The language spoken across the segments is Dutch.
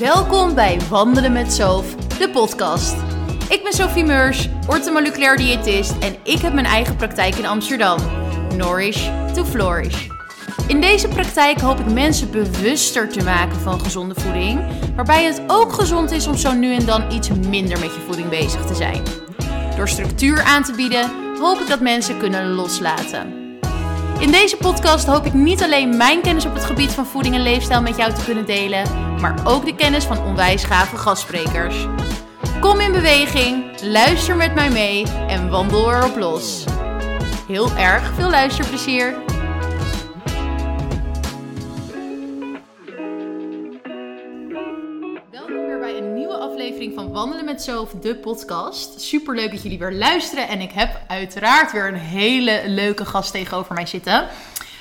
Welkom bij Wandelen met Sof, de podcast. Ik ben Sophie Meurs, orthomoleculair diëtist en ik heb mijn eigen praktijk in Amsterdam. Nourish to Flourish. In deze praktijk hoop ik mensen bewuster te maken van gezonde voeding, waarbij het ook gezond is om zo nu en dan iets minder met je voeding bezig te zijn. Door structuur aan te bieden, hoop ik dat mensen kunnen loslaten. In deze podcast hoop ik niet alleen mijn kennis op het gebied van voeding en leefstijl met jou te kunnen delen, maar ook de kennis van onwijs gave gastsprekers. Kom in beweging, luister met mij mee en wandel erop los. Heel erg veel luisterplezier. Met Zoof, de podcast. Super leuk dat jullie weer luisteren en ik heb uiteraard weer een hele leuke gast tegenover mij zitten.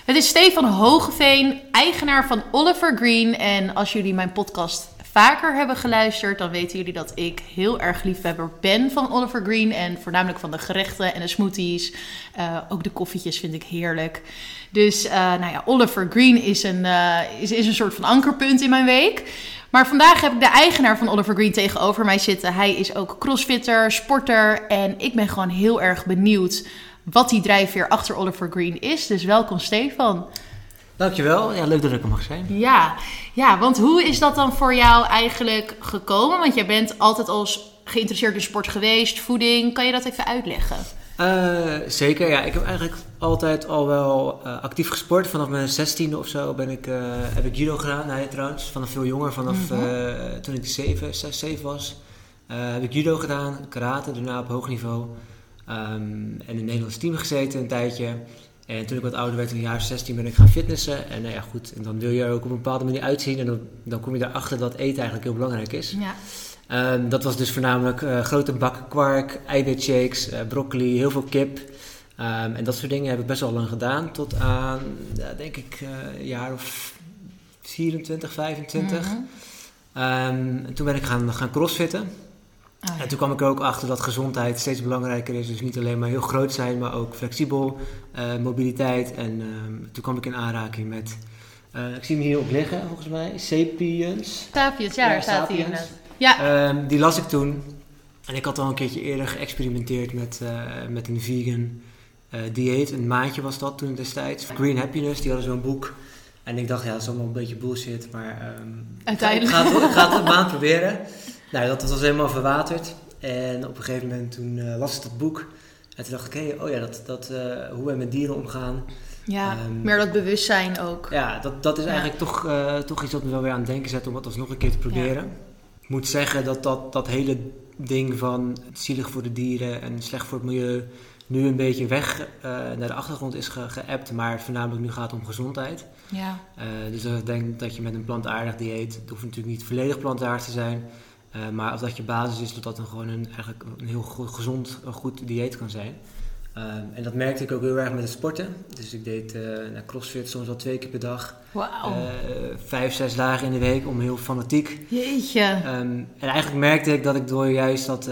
Het is Stefan Hogeveen, eigenaar van Oliver Green. En als jullie mijn podcast vaker hebben geluisterd, dan weten jullie dat ik heel erg liefhebber ben van Oliver Green. En voornamelijk van de gerechten en de smoothies. Uh, ook de koffietjes vind ik heerlijk. Dus uh, nou ja, Oliver Green is een, uh, is, is een soort van ankerpunt in mijn week. Maar vandaag heb ik de eigenaar van Oliver Green tegenover mij zitten. Hij is ook crossfitter, sporter. En ik ben gewoon heel erg benieuwd wat die drijfveer achter Oliver Green is. Dus welkom Stefan. Dankjewel. Ja, leuk dat ik er mag zijn. Ja, ja, want hoe is dat dan voor jou eigenlijk gekomen? Want jij bent altijd al geïnteresseerd in sport geweest, voeding. Kan je dat even uitleggen? Uh, zeker, ja. Ik heb eigenlijk altijd al wel uh, actief gesport. Vanaf mijn zestiende of zo ben ik, uh, heb ik judo gedaan. Nee, trouwens, vanaf veel jonger. Vanaf mm -hmm. toen ik 7, 6, 7 was, heb ik judo gedaan. Karate, daarna op hoog niveau. Um, en in het Nederlands team gezeten een tijdje. En toen ik wat ouder werd, in de jaren 16, ben ik gaan fitnessen. En nou ja, goed, en dan wil je er ook op een bepaalde manier uitzien. En dan, dan kom je erachter dat eten eigenlijk heel belangrijk is. Ja. Um, dat was dus voornamelijk uh, grote bakken kwark, eiwitshakes, uh, broccoli, heel veel kip. Um, en dat soort dingen heb ik best wel lang gedaan. Tot aan, denk ik, uh, een jaar of 24, 25. Mm -hmm. um, en toen ben ik gaan, gaan crossfitten. Oh, ja. En toen kwam ik er ook achter dat gezondheid steeds belangrijker is. Dus niet alleen maar heel groot zijn, maar ook flexibel, uh, mobiliteit. En um, toen kwam ik in aanraking met, uh, ik zie hem hier op liggen volgens mij, Sapiens. Sapiens, ja, daar staat hij Ja. Um, die las ik toen. En ik had al een keertje eerder geëxperimenteerd met, uh, met een vegan dieet. Een maandje was dat toen destijds. Green Happiness, die hadden zo'n boek. En ik dacht, ja, dat is allemaal een beetje bullshit. Maar um, Uiteindelijk. Ik ga, het, ik ga het een maand proberen. Nou, dat was helemaal verwaterd. En op een gegeven moment toen uh, las ik dat boek. En toen dacht ik, hé, hey, oh ja, dat, dat, uh, hoe wij met dieren omgaan. Ja, um, meer dat bewustzijn ook. Ja, dat, dat is ja. eigenlijk toch, uh, toch iets wat me wel weer aan het denken zet om het alsnog een keer te proberen. Ja. Ik moet zeggen dat, dat dat hele ding van het zielig voor de dieren en slecht voor het milieu nu een beetje weg naar de achtergrond is ge geappt, maar voornamelijk nu gaat het om gezondheid. Ja. dus ik denk dat je met een plantaardig dieet, het hoeft natuurlijk niet volledig plantaardig te zijn, uh, maar als dat je basis is, dat dat een, gewoon een, eigenlijk een heel gezond, een goed dieet kan zijn. Uh, en dat merkte ik ook heel erg met het sporten. Dus ik deed uh, naar crossfit soms wel twee keer per dag. Wauw. vijf, zes dagen in de week om heel fanatiek. Jeetje. Um, en eigenlijk merkte ik dat ik door juist dat,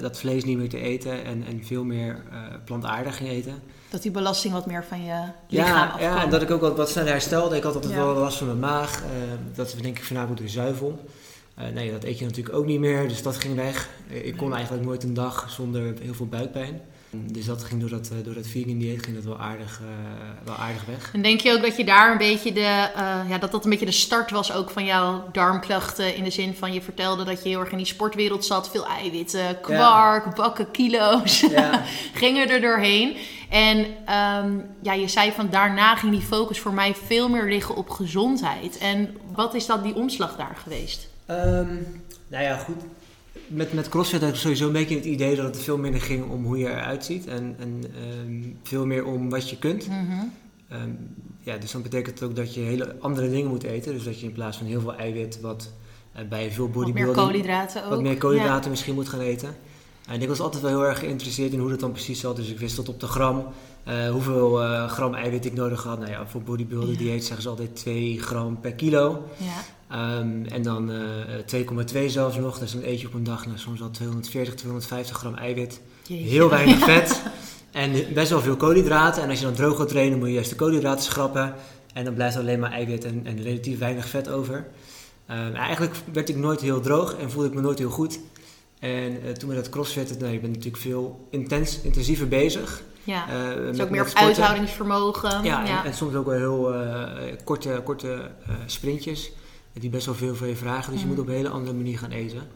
dat vlees niet meer te eten en, en veel meer plantaardig ging eten. Dat die belasting wat meer van je lichaam ja, afkwam. Ja, en dat ik ook wat, wat sneller herstelde. Ik had altijd ja. wel last van mijn maag. dat is denk ik voornamelijk door zuivel. Uh, nee, dat eet je natuurlijk ook niet meer, dus dat ging weg. Uh, ik kon eigenlijk nooit een dag zonder heel veel buikpijn. Dus dat ging door dat, uh, door dat vegan dieet ging dat wel aardig, wel aardig weg. En denk je ook dat je daar een beetje de, ja, dat dat een beetje de start was ook van jouw darmklachten? In de zin van je vertelde dat je heel erg in die sportwereld zat. Veel eiwitten, kwark, ja. bakken, kilo's. Ja. Gingen er doorheen. En um, ja, je zei van daarna ging die focus voor mij veel meer liggen op gezondheid. En wat is dan die omslag daar geweest? Um, nou ja, goed. Met, met CrossFit had ik sowieso een beetje het idee dat het veel minder ging om hoe je eruit ziet. En, en um, veel meer om wat je kunt. Mm -hmm. um, ja, dus dan betekent het ook dat je hele andere dingen moet eten. Dus dat je in plaats van heel veel eiwit, wat uh, bij veel bodybuilding... Wat meer koolhydraten ook. Wat meer koolhydraten ja. misschien moet gaan eten. En ik was altijd wel heel erg geïnteresseerd in hoe dat dan precies zat. Dus ik wist tot op de gram uh, hoeveel uh, gram eiwit ik nodig had. Nou ja, voor bodybuilder ja. dieet zeggen ze altijd 2 gram per kilo. Ja. Um, en dan uh, 2,2 zelfs nog. Dus dan eet je op een dag nou, soms al 240, 250 gram eiwit. Jeetje. Heel weinig vet. en best wel veel koolhydraten. En als je dan droog gaat trainen, moet je juist de koolhydraten schrappen. En dan blijft alleen maar eiwit en, en relatief weinig vet over. Ehm, eigenlijk werd ik nooit heel droog en voelde ik me nooit heel goed. En uh, toen met dat crossfit, nou, je bent natuurlijk veel intens, intensiever bezig. Ja, uh, dus ook meer op uithoudingsvermogen. Ja, ja. En, en, soms ook wel heel uh, korte, korte sprintjes. Die best wel veel van je vragen. Dus je moet op een hele andere manier gaan eten.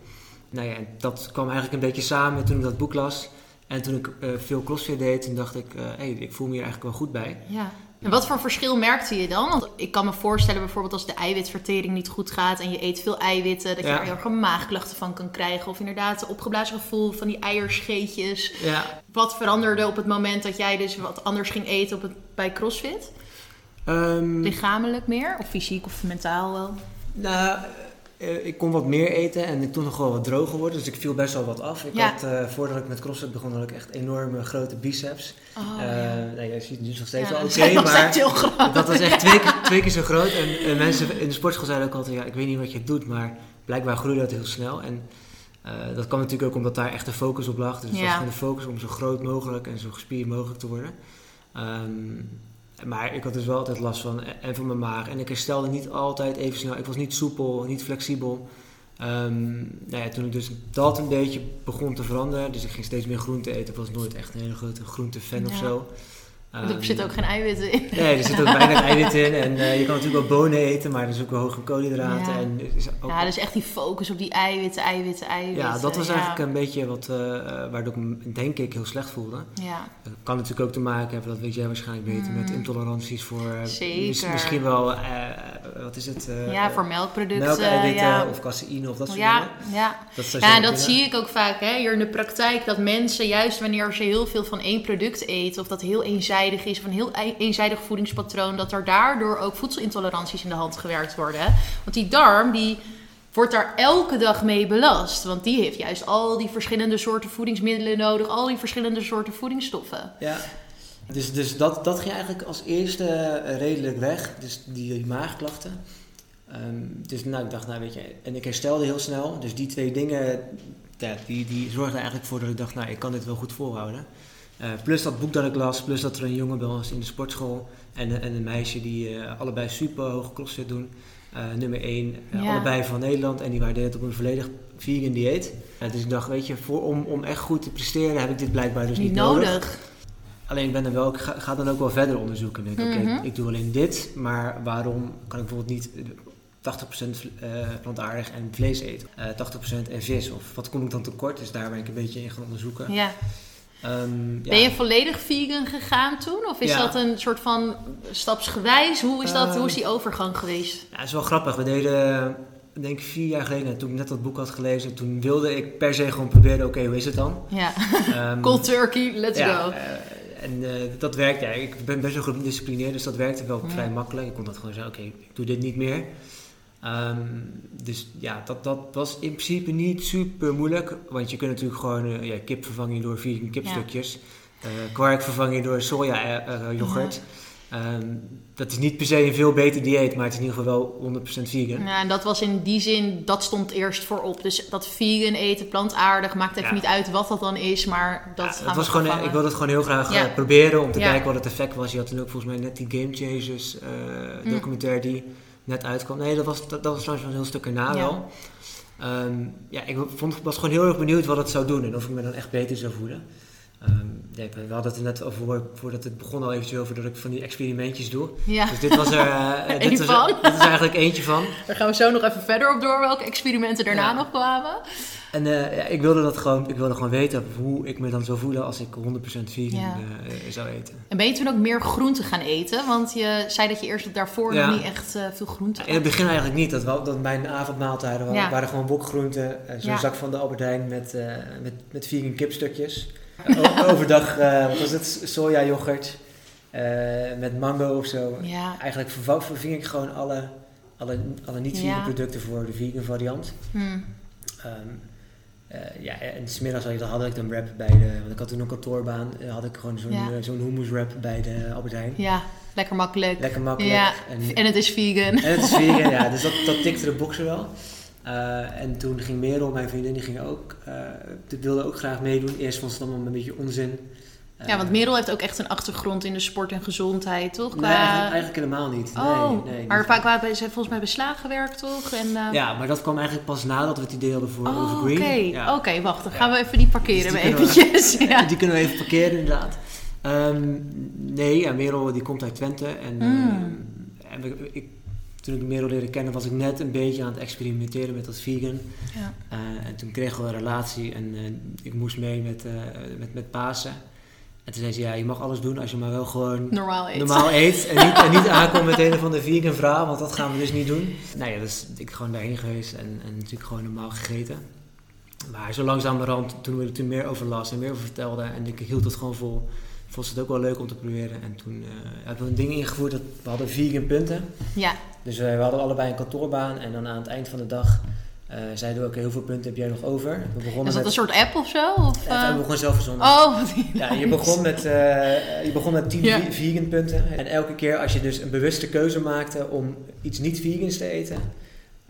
Nou ja, dat kwam eigenlijk een beetje samen toen ik dat boek las. En toen ik veel crossfit deed, toen dacht ik, hé, hey, ik voel me hier eigenlijk wel goed bij. Ja. En wat voor verschil merkte je dan? Want ik kan me voorstellen bijvoorbeeld als de eiwitvertering niet goed gaat en je eet veel eiwitten, dat je er heel erg maagklachten van kan krijgen. Of inderdaad een opgeblazen gevoel van die eierscheetjes. Ja. Wat veranderde op het moment dat jij dus wat anders ging eten op het, bij CrossFit? Um, Lichamelijk meer? Of fysiek of mentaal wel? Nou, uh, ik kon wat meer eten en ik toen nog wel wat droger worden. Dus ik viel best wel wat af. Ik had, uh, voordat ik met CrossFit begon, had ik echt enorme grote biceps. Oh, uh, ja. nou, je ziet nu nog steeds wel oké, okay, maar dat was echt twee, twee keer zo groot. En, mensen in de sportschool zeiden ook altijd, ja, ik weet niet wat je doet, maar blijkbaar groeide dat heel snel. En dat kwam natuurlijk ook omdat daar echt de focus op lag. Dus het was gewoon de focus om zo groot mogelijk en zo gespierd mogelijk te worden. Um, maar ik had dus wel altijd last van en van mijn maag. En ik herstelde niet altijd even snel. Ik was niet soepel, niet flexibel. Um, nou ja, toen ik dus dat een beetje begon te veranderen, dus ik ging steeds meer groente eten. Ik was nooit echt een hele grote groentefan ja. of zo. Um, er zit ook geen eiwitten in. Nee, er zit ook weinig eiwitten in. En uh, je kan natuurlijk wel bonen eten, maar er is ook wel hoge koolhydraten. Ja. En is ook ja, dus echt die focus op die eiwitten, eiwitten, eiwitten. Ja, dat was ja. eigenlijk een beetje wat, uh, waardoor ik me denk ik heel slecht voelde. Ja. Dat kan natuurlijk ook te maken hebben, dat weet jij waarschijnlijk beter, mm. met intoleranties voor Zeker. misschien wel, wat is het? ja, voor melkproducten. Melkeiwitten ja. of caseïne of dat soort ja, dingen. Ja, dat, ja, en dat zie ik ook vaak hè, hier in de praktijk, dat mensen juist wanneer ze heel veel van één product eten, of dat heel eenzijdig is, of een heel eenzijdig voedingspatroon, dat er daardoor ook voedselintoleranties in de hand gewerkt worden. Want die darm, die wordt daar elke dag mee belast. Want die heeft juist al die verschillende soorten voedingsmiddelen nodig, al die verschillende soorten voedingsstoffen. Ja. Dus, dus dat, dat ging eigenlijk als eerste eh, redelijk weg, dus die, maagklachten. Um, dus nou, ik dacht, nou weet je, en ik herstelde heel snel. Dus die twee dingen, die, die zorgden eigenlijk voor dat ik dacht, nou, ik kan dit wel goed volhouden. Uh, plus dat boek dat ik las, plus dat er een jongen bij was in de sportschool en, en een meisje die uh, allebei super hoog crossfit doen. Uh, nummer 1, ja. allebei van Nederland en die waren het op een volledig vegan dieet. dus ik dacht, weet je, voor, om, om echt goed te presteren heb ik dit blijkbaar dus niet, niet nodig. nodig. Alleen ik ben er wel, ik ga, ga, dan ook wel verder onderzoeken. Ik denk, mm -hmm. oké, ik doe alleen dit, maar waarom kan ik bijvoorbeeld niet 80% plantaardig en vlees eten, 80% en vis? Of wat kom ik dan tekort? Dus daar ben ik een beetje in gaan onderzoeken. Ja. Um, ja. Ben je volledig vegan gegaan toen? Of is ja. dat een soort van stapsgewijs? Hoe is, dat, uh, hoe is die overgang geweest? Ja, het is wel grappig. We deden, denk ik, vier jaar geleden, toen ik net dat boek had gelezen, toen wilde ik per se gewoon proberen, oké, okay, hoe is het dan? Ja, um, cold turkey, let's ja, go. Uh, en uh, dat werkt, ja. Ik ben best wel gedisciplineerd, dus dat werkte wel vrij makkelijk. Ik kon dat gewoon zeggen, oké, okay, ik doe dit niet meer. Um, dus ja, dat, dat was in principe niet super moeilijk. Want je kunt natuurlijk gewoon uh, ja, kip vervangen door vegan kipstukjes. Ja. Uh, kwark vervangen door soja uh, yoghurt. Ja. Um, dat is niet per se een veel beter dieet, maar het is in ieder geval wel 100% vegan. Ja, en dat was in die zin, dat stond eerst voorop. Dus dat vegan eten, plantaardig, maakt even niet uit wat dat dan is, maar dat ja, gaan het was gewoon, Ik wilde het gewoon heel graag proberen om te kijken wat het effect was. Je had toen ook volgens mij net die Game Changers documentaire die net uitkwam. Nee, dat was, dat, dat was trouwens wel een heel stuk erna ja. wel. Um, ja, ik vond, was gewoon heel erg benieuwd wat het zou doen en of ik me dan echt beter zou voelen. Um, we hadden het er net over, voordat het begon al eventjes over dat ik van die experimentjes doe. Ja. Dus dit was er, uh, dit, was, dit is eigenlijk eentje van. Daar gaan we zo nog even verder op door welke experimenten daarna ja. nog kwamen. En uh, ja, ik wilde dat gewoon, ik wilde gewoon weten hoe ik me dan zou voelen als ik 100% vegan ja. uh, zou eten. En ben je toen ook meer groente gaan eten? Want je zei dat je eerst daarvoor ja. nog niet echt uh, veel groente had. In het begin eigenlijk niet. Dat, wel, dat mijn avondmaaltijden waren, waren gewoon wokgroenten. Zo'n zak van de Albert Heijn met, met, met vegan kipstukjes. Overdag, wat was het, soja yoghurt met mango of zo. Eigenlijk verving ik gewoon alle, alle, alle niet-vegan producten voor de vegan variant. Hmm. Um, uh, ja, en smiddags had ik dan wrap bij de, want ik had toen een kantoorbaan, had ik gewoon zo'n ja. zo'n hummus wrap bij de Albert Heijn. Ja, lekker makkelijk. Lekker makkelijk. Ja. En, en, het is vegan. En het is vegan, ja. Dus dat, dat tikte de boxen wel. Uh, en toen ging Merel, mijn vriendin, die ging ook, die wilde ook graag meedoen. Eerst vond ze het allemaal een beetje onzin. Ja, want Merel heeft ook echt een achtergrond in de sport en gezondheid, toch? Nee, eigenlijk, eigenlijk helemaal niet. Oh, nee, nee, maar vaak waren ze volgens mij bij Slaag gewerkt, toch? En, eh, Ja, maar dat kwam eigenlijk pas nadat we het idee hadden voor Oh, Over oké. Ja. Oké, wacht. Dan Ja. gaan we even die parkeren Dus die kunnen we- eventjes. ja. Die kunnen we even parkeren, inderdaad. Ehm, nee, ja, Merel die komt uit Twente. En, Mm. eh, en we- ik, toen ik Merel leerde kennen, was ik net een beetje aan het experimenteren met dat vegan. Ja. Eh, en toen kregen we een relatie en eh, ik moest mee met, eh, met, met Pasen. En toen zei ze, ja, je mag alles doen als je maar wel gewoon Normaal eten. normaal eet. En niet, en niet aankomt met een of andere vegan vrouw, want dat gaan we dus niet doen. Nou ja, dus ik gewoon daarheen geweest en, en natuurlijk gewoon normaal gegeten. Maar zo langzamerhand, toen we er toen meer over las en meer over vertelde en ik hield het gewoon vol, vond ze het ook wel leuk om te proberen. En toen hebben we een ding ingevoerd, dat we hadden vegan punten. Ja. Dus eh, we hadden allebei een kantoorbaan en dan aan het eind van de dag eh, zeiden we, oké, hoeveel punten heb jij nog over? We begonnen Is dat een met... soort app of zo? Of, Ja, dat eh? we gewoon zelf verzonnen. Oh, Ja, je begon met, eh, je begon met 10 Ja. ve- vegan punten. En elke keer als je dus een bewuste keuze maakte om iets niet vegans te eten,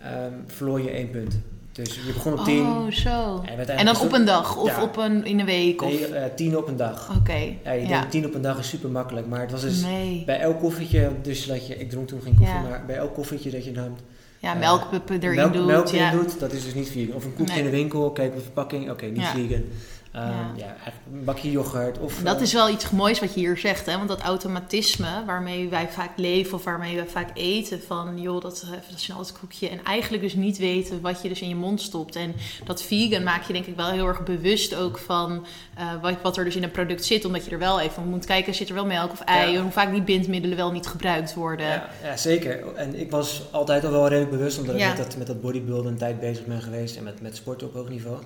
ehm, verloor je één punt. Dus je begon op 10. Oh, zo. En dan op een dag of Ja. op een, in een week? Of... Nee, eh, 10 op een dag. Oké. Ja, je Ja. denkt 10 op een dag is super makkelijk. Maar het was dus Nee. bij elk koffietje, dus dat je, ik dronk toen geen koffie, maar bij elk koffietje dat je dan Ja, melk erin melk, doet. melk erin doet, dat is dus niet vegan. Of een koekje Nee. in de winkel, kijk op de verpakking, oké, niet vegan. Ehm, Ja. een bakje yoghurt. Of, Dat eh, is wel iets moois wat je hier zegt, hè? want dat automatisme waarmee wij vaak leven of waarmee wij vaak eten, van joh, dat, dat snel het koekje en eigenlijk dus niet weten wat je dus in je mond stopt. En dat vegan maak je denk ik wel heel erg bewust ook van eh, wat, wat er dus in een product zit, omdat je er wel even moet kijken, zit er wel melk of ei, Ja. en hoe vaak die bindmiddelen wel niet gebruikt worden. Ja, ja, zeker. En ik was altijd al wel redelijk bewust, omdat ik met, dat, met dat bodybuilden een tijd bezig ben geweest en met, met sport op hoog niveau.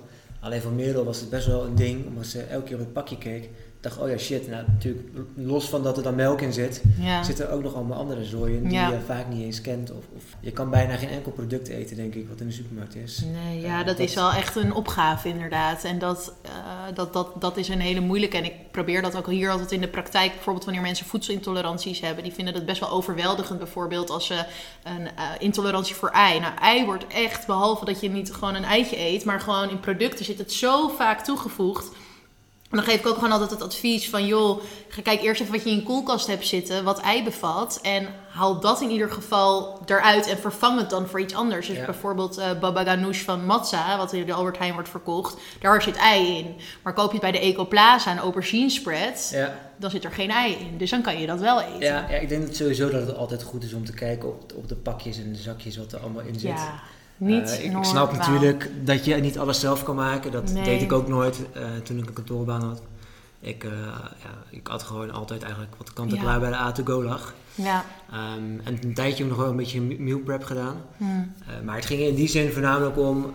Alleen voor Merel was het best wel een ding, omdat ze elke keer op het pakje keek. Dacht, oh ja, shit. Nou, natuurlijk, los van dat er dan melk in zit, Ja. zitten er ook nog allemaal andere zooien die Ja. je vaak niet eens kent. Of, of je kan bijna geen enkel product eten, denk ik, wat in de supermarkt is. Nee, ja, Eh, dat is wel echt een opgave inderdaad. En dat, eh, dat, dat, dat is een hele moeilijke. En ik probeer dat ook hier altijd in de praktijk. Bijvoorbeeld wanneer mensen voedselintoleranties hebben. Die vinden dat best wel overweldigend. Bijvoorbeeld als ze een eh, intolerantie voor ei. Nou, ei wordt echt, behalve dat je niet gewoon een eitje eet. Maar gewoon in producten zit het zo vaak toegevoegd. En dan geef ik ook gewoon altijd het advies van, joh, ga kijk eerst even wat je in je koelkast hebt zitten, wat ei bevat. En haal dat in ieder geval eruit en vervang het dan voor iets anders. Dus Ja. bijvoorbeeld eh baba ganoush van Matza, wat in de Albert Heijn wordt verkocht, daar zit ei in. Maar koop je het bij de Ecoplaza een aubergine spread, Ja, dan zit er geen ei in. Dus dan kan je dat wel eten. ja, ja, ik denk dat sowieso dat het altijd goed is om te kijken op, op de pakjes en de zakjes wat er allemaal in zit. Niet Eh, ik, snap natuurlijk dat je niet alles zelf kan maken. Dat Nee. deed ik ook nooit eh, toen ik een kantoorbaan had. Ik, eh, ja, ik had gewoon altijd eigenlijk wat kant-en-klaar Ja. bij de A2Go lag. Ja. Ehm, en een tijdje heb ik nog wel een beetje meal prep gedaan. Hm. Eh, maar het ging in die zin voornamelijk om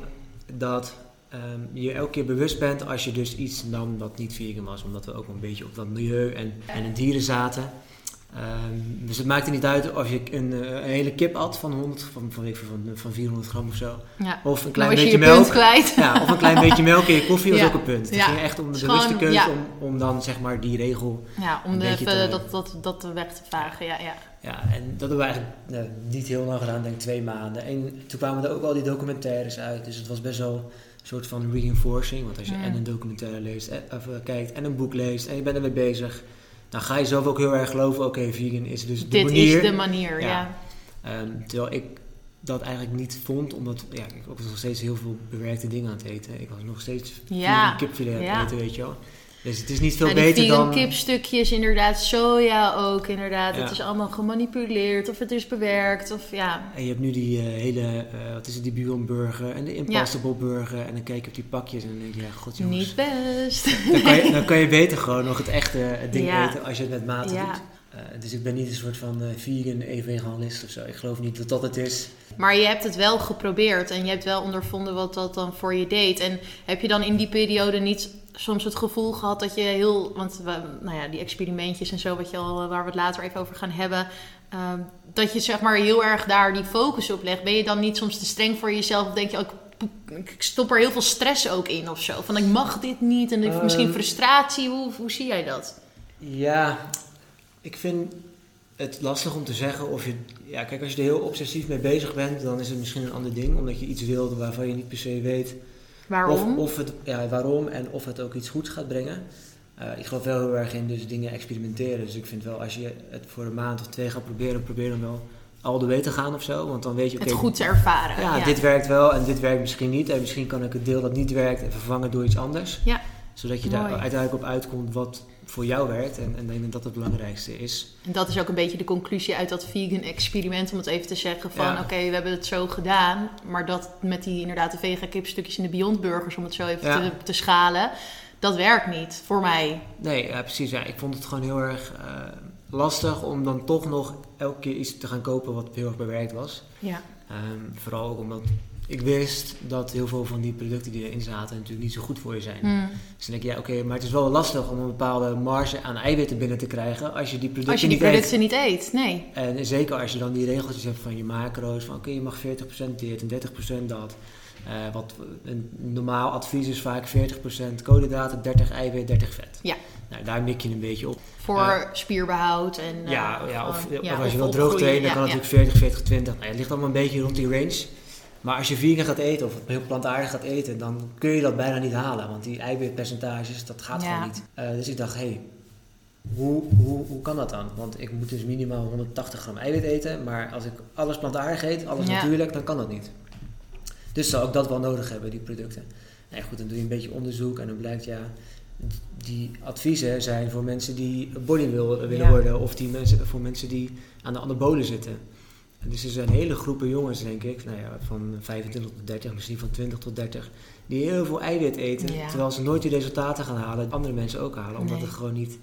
dat ehm, je elke keer bewust bent als je dus iets nam dat niet vegan was. Omdat we ook een beetje op dat milieu en, en de dieren zaten. Ehm, dus het maakte niet uit of je een, eh, een hele kip at van, 100, van, van, ik veel, van, van 400 gram of zo. ja. Of een klein beetje je melk. Ja, of een klein beetje melk in je koffie was Ja. ook een punt. Het ging echt om de bewuste keuze om, om dan zeg maar die regel. Ja, om de, te- dat, dat, dat weg te vagen. Ja, ja. Ja, en dat hebben we eigenlijk eh, niet heel lang gedaan, denk ik twee maanden. En toen kwamen er ook al die documentaires uit. Dus het was best wel een soort van reinforcing. Want als je Mm. en een documentaire leest, eh, of, eh, kijkt en een boek leest en je bent ermee bezig. Dan ga je zelf ook heel erg geloven, oké, vegan is dus de Dit manier. is de manier, ja. Ja. Ehm, terwijl ik dat eigenlijk niet vond, omdat ja, ik ook nog steeds heel veel bewerkte dingen aan het eten. Ik was nog steeds Ja. kipfilet aan het Ja. eten, weet je wel. Dus het is niet veel Ja, die beter vegan dan... kipstukjes, inderdaad, soja ook, inderdaad. Ja. Het is allemaal gemanipuleerd of het is bewerkt of ja. En je hebt nu die eh, hele, eh, wat is het, die Beyond Burger en de Impossible Burger. En dan kijk je op die pakjes en dan denk je, ja, god jongens. Niet best. Dan kan, je, dan kan je beter gewoon nog het echte het ding Ja. eten als je het met mate doet. Eh, dus ik ben niet een soort van eh, vegan evangelist of zo. Ik geloof niet dat dat het is. Maar je hebt het wel geprobeerd en je hebt wel ondervonden wat dat dan voor je deed. En heb je dan in die periode niet soms het gevoel gehad dat je heel... Want we, nou ja, die experimentjes en zo, wat je al, waar we het later even over gaan hebben... ehm, dat je zeg maar heel erg daar die focus op legt. Ben je dan niet soms te streng voor jezelf? Of denk je ook, ik stop er heel veel stress ook in of zo? Van ik mag dit niet en Ehm. misschien frustratie. Hoe, hoe zie jij dat? Ja, ik vind het lastig om te zeggen of je... Ja, kijk, als je er heel obsessief mee bezig bent, dan is het misschien een ander ding. Omdat je iets wilt waarvan je niet per se weet Waarom? Of, of het, ja, waarom en of het ook iets goeds gaat brengen. ik geloof wel heel erg in dus dingen experimenteren. Dus ik vind wel als je het voor een maand of twee gaat proberen, probeer dan wel al de way te gaan of zo. Want dan weet je, het goed te ervaren. Ja, dit werkt wel en dit werkt misschien niet. En misschien kan ik het deel dat niet werkt vervangen door iets anders. Ja. Zodat je daar uiteindelijk op uitkomt wat voor jou werkt. En, en ik denk dat dat het belangrijkste is. En dat is ook een beetje de conclusie uit dat vegan experiment. Om het even te zeggen van oké, we hebben het zo gedaan. Maar dat met die inderdaad de vega kipstukjes in de Beyond Burgers, om het zo even te, te, schalen. Dat werkt niet voor mij. Nee, ja, precies. Ja. Ik vond het gewoon heel erg uh, lastig om dan toch nog elke keer iets te gaan kopen wat heel erg bewerkt was. Ja. Um, vooral ook omdat ik wist dat heel veel van die producten die erin zaten natuurlijk niet zo goed voor je zijn. Mm. Dus dan denk je, ja, oké, maar het is wel lastig om een bepaalde marge aan eiwitten binnen te krijgen als je die producten, als je die producten niet eet. Nee. En zeker als je dan die regeltjes hebt van je macro's, van oké, je mag 40% dit en 30% dat. Uh, wat een normaal advies is vaak 40% koolhydraten, 30 eiwit, 30 vet. Ja. Nou, daar mik je een beetje op. Voor uh, spierbehoud en... Uh, ja, ja, of, ja, of als je wil droog trainen, dan kan het natuurlijk 40, 40, 20. Nou, het ligt allemaal een beetje rond die range. Maar als je vegan gaat eten of heel plantaardig gaat eten, dan kun je dat bijna niet halen. Want die eiwitpercentages, dat gaat gewoon niet. Uh, dus ik dacht, hé, hey, hoe, hoe, hoe kan dat dan? Want ik moet dus minimaal 180 gram eiwit eten. Maar als ik alles plantaardig eet, alles natuurlijk, dan kan dat niet. Dus zou ik dat wel nodig hebben, die producten. Nee, goed, dan doe je een beetje onderzoek en dan blijkt ja, die adviezen zijn voor mensen die body willen worden of die mensen, voor mensen die aan de anabolen zitten. En dus er zijn hele groepen jongens, denk ik, nou ja, van 25 tot 30, misschien van 20 tot 30, die heel veel eiwit eten, terwijl ze nooit die resultaten gaan halen, andere mensen ook halen, omdat het gewoon niet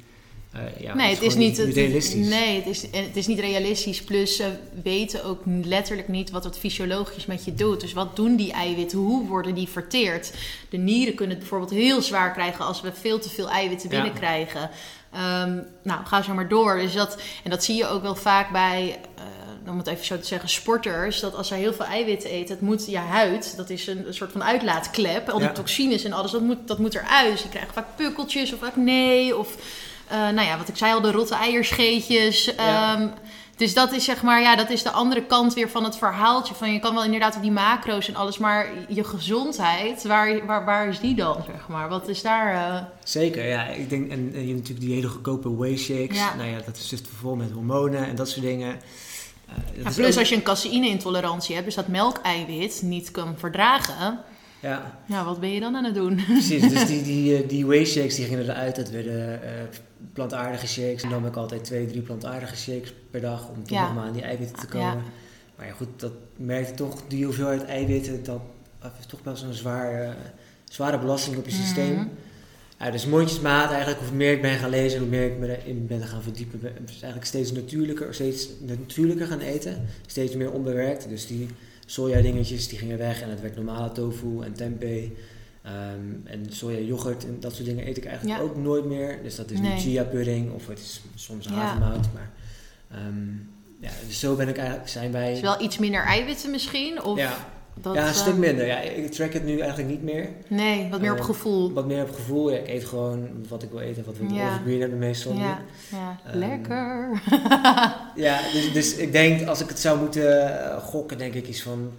uh, ja, nee, het is, niet, realistisch. nee, het is, het is niet realistisch. Plus ze weten ook letterlijk niet wat het fysiologisch met je doet. Dus wat doen die eiwitten? Hoe worden die verteerd? De nieren kunnen het bijvoorbeeld heel zwaar krijgen als we veel te veel eiwitten binnenkrijgen. Um, nou, ga zo maar door. Dus dat, en dat zie je ook wel vaak bij. Uh, om het even zo te zeggen, sporters, dat als zij heel veel eiwitten eten, het moet je huid, dat is een, een soort van uitlaatklep, al die toxines en alles, dat moet, dat moet eruit. Dus je krijgt vaak pukkeltjes of acne of uh, nou ja, wat ik zei al, de rotte eierscheetjes. Um, dus dat is zeg maar, ja, dat is de andere kant weer van het verhaaltje. Van je kan wel inderdaad op die macro's en alles, maar je gezondheid, waar, waar, waar is die dan, zeg maar? Wat is daar... Uh... Zeker, ja. Ik denk, en, en je hebt natuurlijk die hele goedkope whey shakes. Ja. Nou ja, dat is dus vol met hormonen en dat soort dingen. Ja, plus als je een caseïne-intolerantie hebt, dus dat melkeiwit niet kan verdragen ja. ja, wat ben je dan aan het doen? Precies, dus die, die, eh, die whey shakes die gingen eruit. Dat werden uh, plantaardige shakes. En dan nam ik altijd twee, drie plantaardige shakes per dag om toch nog maar aan die eiwitten te komen. Maar ja, goed, dat merkte toch, die hoeveelheid eiwitten, dat is toch wel zo'n zwaar, zware belasting op je systeem. Mm ja, dus mondjesmaat eigenlijk, hoe meer ik ben gaan lezen, hoe meer ik me erin ben gaan verdiepen, eigenlijk steeds natuurlijker, steeds natuurlijker gaan eten. Steeds meer onbewerkt. Dus die soja dingetjes die gingen weg en het werd normale tofu en tempeh. Um, en soja yoghurt en dat soort dingen eet ik eigenlijk ook nooit meer. Dus dat is nu chia pudding of het is soms havermout. Maar um, ja, dus zo ben ik eigenlijk, zijn wij... Is wel iets minder eiwitten misschien? Of ja, ja, een stuk ehm, minder. Ja, ik track het nu eigenlijk niet meer. Nee, wat meer op gevoel. Wat meer op gevoel. Ja, ik eet gewoon wat ik wil eten, wat we ja. overgreen hebben meestal. Ja, ja. lekker. ja, dus, dus ik denk als ik het zou moeten gokken, denk ik iets van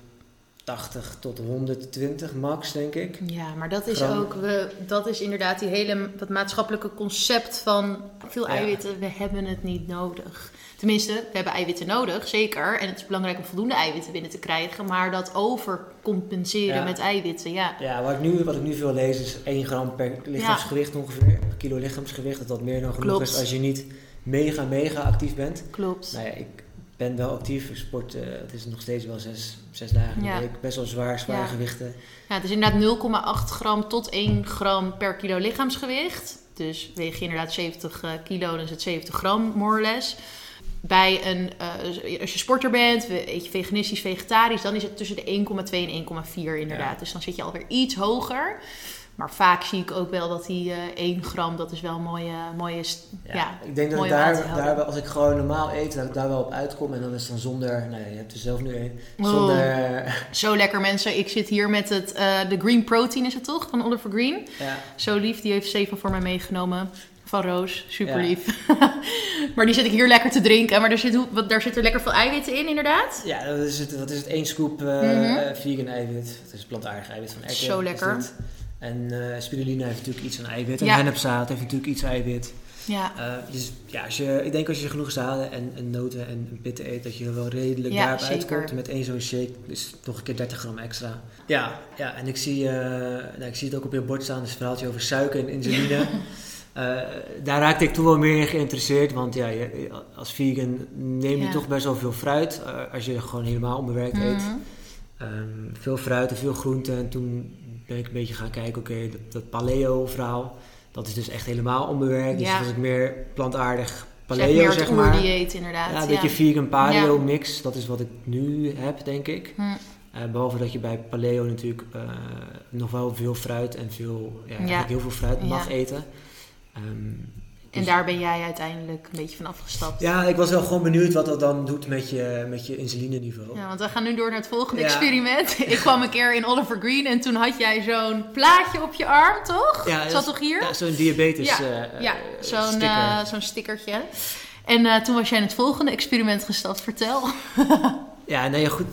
80 tot 120 max, denk ik. Ja, maar dat is ook, we, dat is inderdaad die hele, dat maatschappelijke concept van veel eiwitten, we hebben het niet nodig. Tenminste, we hebben eiwitten nodig, zeker. En het is belangrijk om voldoende eiwitten binnen te krijgen. Maar dat overcompenseren met eiwitten, ja. Ja, wat ik, nu, wat ik nu veel lees is 1 gram per lichaamsgewicht ongeveer. Kilo lichaamsgewicht, dat dat meer dan genoeg is als je niet mega, mega actief bent. Klopt. Nou ja, ik ben wel actief. Ik sport, uh, het is nog steeds wel zes, zes dagen in de week. Best wel zwaar, zware gewichten. Ja, het is inderdaad 0,8 gram tot 1 gram per kilo lichaamsgewicht. Dus weeg je inderdaad 70 uh, kilo, dan is het 70 gram, more or less bij een, uh, als je sporter bent, eet je veganistisch, vegetarisch, dan is het tussen de 1,2 en 1,4 inderdaad. Dus dan zit je alweer iets hoger. Maar vaak zie ik ook wel dat die uh, eh, 1 gram, dat is wel een mooie, mooie ja, ja, Ik denk dat ik daar, daar, als ik gewoon normaal eet, dat ik daar wel op uitkom. En dan is het dan zonder, nou ja, je hebt er zelf nu één. Zonder... Oh, zo lekker mensen. Ik zit hier met het, uh, de Green Protein is het toch, van Oliver Green. Ja. Zo lief, die heeft zeven voor mij meegenomen van Roos. Super lief. maar die zit ik hier lekker te drinken. Maar daar zit, daar zit er lekker veel eiwitten in, inderdaad. Ja, dat is het. Wat is het? één scoop uh, mm -hmm. vegan eiwit. Het is plantaardig eiwit van erwten. Zo lekker. En eh spirulina heeft natuurlijk iets aan eiwit. En Ja. hennepzaad heeft natuurlijk iets eiwit. Ja. Eh, dus ja, als je, ik denk als je genoeg zaden en, en noten en pitten eet, dat je er wel redelijk Ja, daarop uitkomt. Met één zo'n shake, dus nog een keer 30 gram extra. Ja, ja en ik zie, eh, nou, ik zie het ook op je bord staan, dus een verhaaltje over suiker en insuline. Eh, daar raakte ik toen wel meer in geïnteresseerd, want ja, je, als vegan neem je Ja. toch best wel veel fruit als je gewoon helemaal onbewerkt eet. Mhm. Ehm, veel fruit en veel groenten. En toen ben ik een beetje gaan kijken, oké, dat, dat paleo verhaal, dat is dus echt helemaal onbewerkt. Dus Ja. dat is meer plantaardig Zeg paleo, meer zeg, maar. oerdieet inderdaad. Ja, een ja. beetje vegan paleo mix. Dat is wat ik nu heb, denk ik. Hm. Eh, behalve dat je bij paleo natuurlijk eh, nog wel veel fruit en veel, ja, heel veel fruit mag eten. Ehm, En dus- daar ben jij uiteindelijk een beetje van afgestapt. Ja, ik was wel gewoon benieuwd wat dat dan doet met je, met je insulineniveau. Ja, want we gaan nu door naar het volgende Ja. experiment. Ik kwam een keer in Oliver Green en toen had jij zo'n plaatje op je arm, toch? Ja, Zat dat- toch hier? Ja, zo'n diabetes Ja, eh, ja, eh, zo'n sticker. eh, zo'n stickertje. En toen was jij in het volgende experiment gestapt. Vertel. Ja, nee, ja, goed.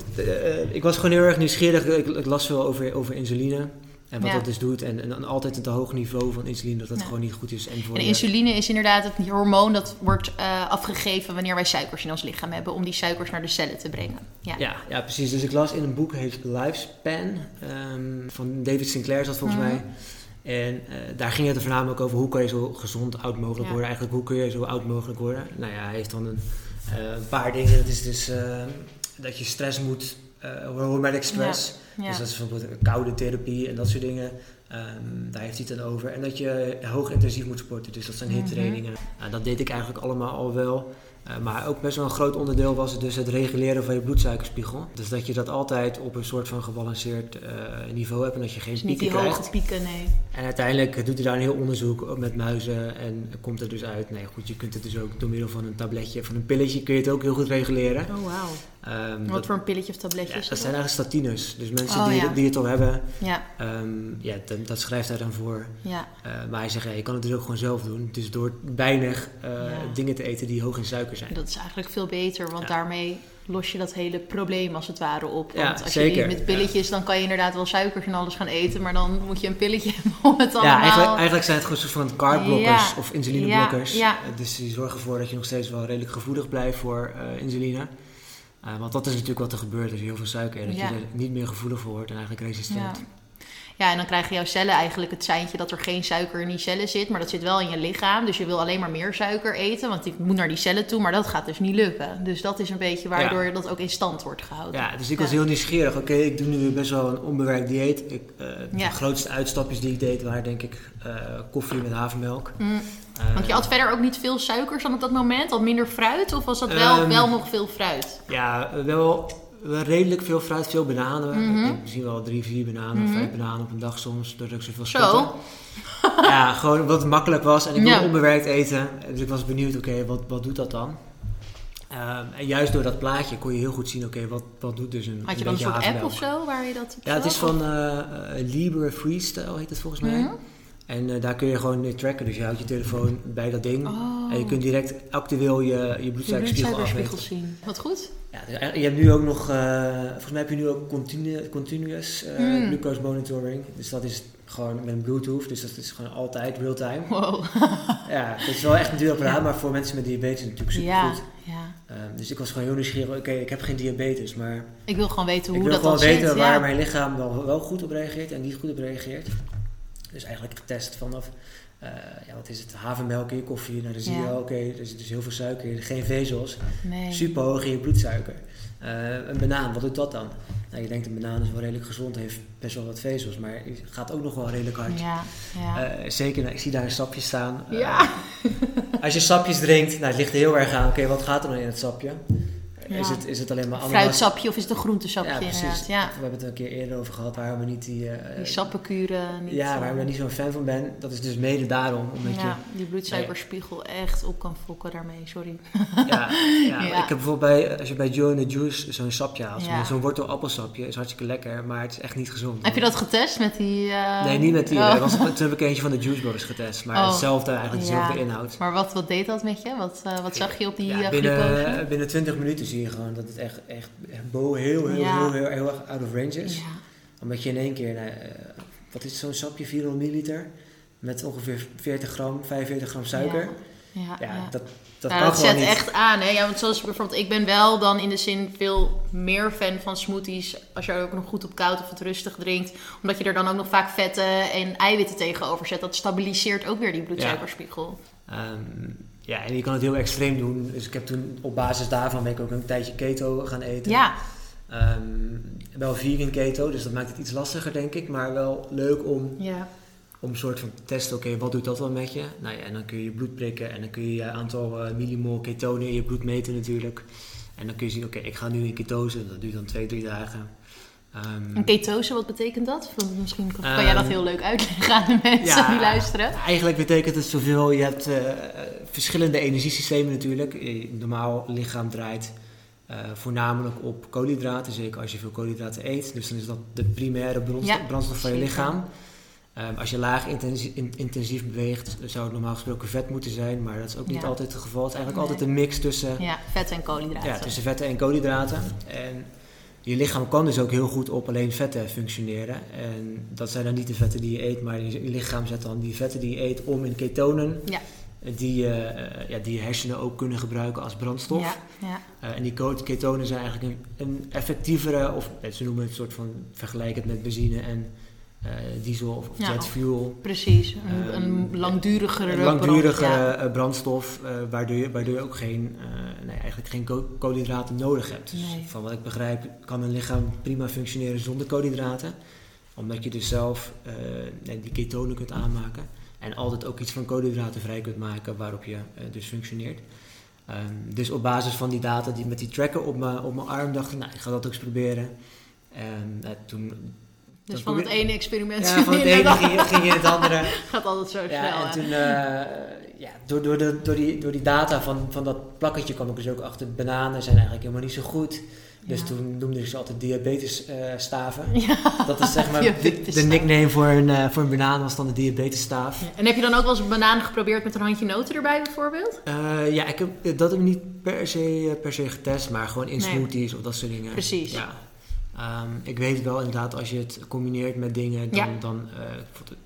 ik was gewoon heel erg nieuwsgierig. Ik, ik las veel over, over insuline. En wat Ja. dat dus doet. En, en altijd het hoog niveau van insuline, dat dat Ja. gewoon niet goed is. En voor En je- insuline is inderdaad het hormoon dat wordt eh, afgegeven wanneer wij suikers in ons lichaam hebben. Om die suikers naar de cellen te brengen. Ja. Ja, ja, precies. Dus ik las in een boek, heet Lifespan, ehm, van David Sinclair, zat volgens Mhm. mij. En eh, daar ging het er voornamelijk over hoe kan je zo gezond oud mogelijk worden. Eigenlijk hoe kun je zo oud mogelijk worden. Nou ja, hij heeft dan een, eh, een paar dingen. Dat is dus eh, dat je stress moet, eh hormetic stress. Ja. Dus dat is bijvoorbeeld koude therapie en dat soort dingen. Ehm, daar heeft hij het dan over. En dat je hoog intensief moet sporten. Dus dat zijn Mhm. hittrainingen. Nou, dat deed ik eigenlijk allemaal al wel. Eh, maar ook best wel een groot onderdeel was het dus het reguleren van je bloedsuikerspiegel. Dus dat je dat altijd op een soort van gebalanceerd eh, niveau hebt en dat je geen Dus niet pieken die krijgt. hoge pieken, nee. En uiteindelijk doet hij daar een heel onderzoek met muizen en komt er dus uit. Nee, goed, je kunt het dus ook door middel van een tabletje, van een pilletje kun je het ook heel goed reguleren. Oh, wauw. Ehm, Wat dat, voor een pilletje of ja, tabletje is dat zijn eigenlijk statines. Dus mensen Oh, die, ja. die het al hebben, Ja, Ehm, ja, dat, dat schrijft hij dan voor. ja. Eh, maar hij zegt, ja, je kan het dus ook gewoon zelf doen. Dus door weinig eh, Ja. dingen te eten die hoog in suiker zijn. Dat is eigenlijk veel beter, want Ja. daarmee los je dat hele probleem als het ware op. Want Ja, als je zeker. met pilletjes, dan kan je inderdaad wel suikers en alles gaan eten, maar dan moet je een pilletje hebben om het allemaal... Ja, eigenlijk, eigenlijk zijn het gewoon soort van carblokkers Ja. of insulineblokkers. Ja, ja. Eh, dus die zorgen ervoor dat je nog steeds wel redelijk gevoelig blijft voor insuline. Eh, want dat is natuurlijk wat er gebeurt als je heel veel suiker eet. Dat Ja. je er niet meer gevoelig voor wordt en eigenlijk resistent. Ja. Ja, en dan krijgen jouw cellen eigenlijk het seintje dat er geen suiker in die cellen zit, maar dat zit wel in je lichaam. Dus je wil alleen maar meer suiker eten, want die moet naar die cellen toe, maar dat gaat dus niet lukken. Dus dat is een beetje waardoor dat ook in stand wordt gehouden. Ja, dus ik was Ja. heel nieuwsgierig. Oké, ik doe nu best wel een onbewerkt dieet. Ik, eh, Ja. De grootste uitstapjes die ik deed waren denk ik eh, koffie met havermelk. Mm. Eh, Want je had verder ook niet veel suikers dan op dat moment, al minder fruit, of was dat wel, Ehm, wel nog veel fruit? Ja, wel redelijk veel fruit, veel bananen. Mhm. Ik denk misschien wel drie, vier bananen, Mhm. vijf bananen op een dag soms, doordat ik zoveel Zo. sportte. Ja, gewoon omdat het makkelijk was en ik wilde Ja. onbewerkt eten. Dus ik was benieuwd, oké, wat, wat doet dat dan? Ehm, en juist door dat plaatje kon je heel goed zien, oké, wat, wat doet dus een Had je dan een soort app of zo waar je dat Ja, het is van eh, Libre Freestyle heet het volgens mij. Mhm. En eh, daar kun je gewoon mee tracken. Dus je houdt je telefoon bij dat ding. Oh. En je kunt direct actueel je, je bloedsuikerspiegel afmeten. zien. Wat goed. Ja, je hebt nu ook nog, eh, volgens mij heb je nu ook continu, continuous eh, Hmm. glucose monitoring. Dus dat is gewoon met een bluetooth, dus dat is gewoon altijd real time. Wow. ja, het is wel echt een duur apparaat, maar voor mensen met diabetes natuurlijk super Ja, goed. ja. dus ik was gewoon heel nieuwsgierig, oké, ik heb geen diabetes, maar Ik wil gewoon weten ik hoe wil dat gewoon dan weten zit. waar ja. mijn lichaam wel, wel goed op reageert en niet goed op reageert. Dus eigenlijk getest vanaf, eh, ja, wat is het, havermelk in je koffie. Nou, dan zie je Ja. oké, er zit dus heel veel suiker in, geen vezels. Nee. Super hoog in je bloedsuiker. Eh, een banaan, wat doet dat dan? Nou, je denkt een banaan is wel redelijk gezond, heeft best wel wat vezels, maar gaat ook nog wel redelijk hard. Ja, ja. Eh, zeker, nou, ik zie daar een sapje staan. Ja. als je sapjes drinkt, nou, het ligt er heel erg aan, oké, wat gaat er dan in het sapje? Ja. Is, het, is het alleen maar ananas? Fruitsapje of is het een groentesapje Ja, precies. Ja. We hebben het er een keer eerder over gehad, waarom we niet die... eh, Die sappenkuren. Niet, ja, eh, waar ik daar niet zo'n fan van ben, dat is dus mede daarom. Omdat ja, die bloedsuikerspiegel echt op kan fokken daarmee, sorry. ja, ja. Ik heb bijvoorbeeld bij, als je bij Joe in the Juice zo'n sapje haalt, zo'n wortelappelsapje, is hartstikke lekker, maar het is echt niet gezond. Heb je dat getest met die... eh, Nee, niet met die. oh. Was, toen heb ik eentje van de Juice Brothers getest, maar Oh. hetzelfde, eigenlijk dezelfde inhoud. Maar wat, wat deed dat met je? Wat, wat zag je op die binnen, binnen 20 minuten zie je gewoon dat het echt, echt, echt bo- heel, heel, Ja. heel, heel, heel erg out of range is. Ja. Omdat je in één keer, nou, eh, wat is zo'n sapje, 400 milliliter. Met ongeveer 40 gram, 45 gram suiker. Ja, ja, Ja, ja. dat, dat Ja, kan dat zet niet. echt aan. Hè? Ja, want zoals bijvoorbeeld, ik ben wel dan in de zin veel meer fan van smoothies. Als je er ook nog goed op koud of het rustig drinkt. Omdat je er dan ook nog vaak vetten en eiwitten tegenover zet. Dat stabiliseert ook weer die bloedsuikerspiegel. Ehm, ja, en je kan het heel extreem doen. Dus ik heb toen op basis daarvan ben ik ook een tijdje keto gaan eten. Ja, Ehm, wel vegan keto, dus dat maakt het iets lastiger denk ik. Maar wel leuk om, ja. om een soort van te testen, oké, wat doet dat wel met je? Nou ja, en dan kun je je bloed prikken en dan kun je je aantal eh, millimol ketonen in je bloed meten natuurlijk. En dan kun je zien, oké, ik ga nu in ketose, dat duurt dan twee, drie dagen. Ehm, En ketose, wat betekent dat? Want Misschien kan jij dat Ehm, heel leuk uitleggen aan de mensen ja, die luisteren. Eigenlijk betekent het zoveel, je hebt eh, verschillende energiesystemen natuurlijk. Je normaal lichaam draait eh, voornamelijk op koolhydraten, zeker als je veel koolhydraten eet. Dus dan is dat de primaire brandstof, Ja, brandstof van je lichaam. Ehm, als je laag intensief, in- intensief beweegt, zou het normaal gesproken vet moeten zijn, maar dat is ook niet Ja. altijd het geval. Het is eigenlijk Nee. altijd een mix tussen, Ja, vet en koolhydraten. ja, tussen vetten en koolhydraten. En je lichaam kan dus ook heel goed op alleen vetten functioneren. En dat zijn dan niet de vetten die je eet, maar je, lichaam zet dan die vetten die je eet om in ketonen, Ja. die, eh, ja, die je hersenen ook kunnen gebruiken als brandstof. Ja, ja. Eh, en die ketonen zijn eigenlijk een, een effectievere, of eh, ze noemen het een soort van vergelijkend met benzine en diesel of, of Ja. jet fuel. Precies. Een, Ehm, een langdurigere Een langdurige brand, ja. eh, brandstof, eh, waardoor, je, waardoor je ook geen, eh, nee, eigenlijk geen ko- koolhydraten nodig hebt. Dus Nee. van wat ik begrijp kan een lichaam prima functioneren zonder koolhydraten. Omdat je dus zelf eh, die ketonen kunt aanmaken. En altijd ook iets van koolhydraten vrij kunt maken waarop je eh, dus functioneert. Ehm, dus op basis van die data die met die tracker op mijn op mijn arm dacht ik, nou ik ga dat ook eens proberen. En eh, toen... Dus van het ene experiment Ja, van het ene andere. ging, ging in het andere. gaat altijd zo Ja, snel. en hè? toen, eh, ja, door, door, de, door, die, door die data van, van dat plakketje kwam ik dus ook achter, bananen zijn eigenlijk helemaal niet zo goed. Dus Ja. toen noemde ik ze altijd diabetes eh, staven. Ja. Dat is zeg maar, de, nickname voor een, eh, voor een banaan was dan de diabetesstaaf. Ja. En heb je dan ook wel eens een banaan geprobeerd met een handje noten erbij bijvoorbeeld? Eh, ja, ik heb dat heb ik niet per se, per se getest, maar gewoon in Nee. smoothies of dat soort dingen. Precies. Ja. Ehm, ik weet wel inderdaad, als je het combineert met dingen, dan, Ja. dan eh,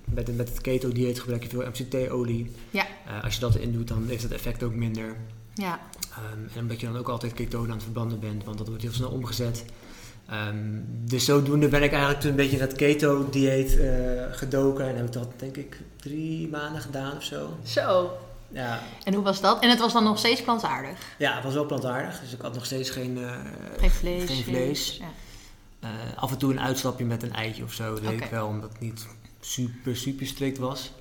met, met het keto-dieet gebruik je veel MCT-olie. Ja. Eh, als je dat erin doet, dan heeft het effect ook minder. Ja. Ehm, en omdat je dan ook altijd ketonen aan het verbranden bent, want dat wordt heel snel omgezet. Ehm, dus zodoende ben ik eigenlijk toen een beetje in dat keto-dieet eh, gedoken. En heb ik dat denk ik drie maanden gedaan of zo. Zo. Ja, En hoe was dat? En het was dan nog steeds plantaardig? ja het was wel plantaardig, dus ik had nog steeds geen, Geen vlees? geen vlees. Ja. Eh, af en toe een uitstapje met een eitje of zo, dat deed ik wel, omdat het niet super, super strikt was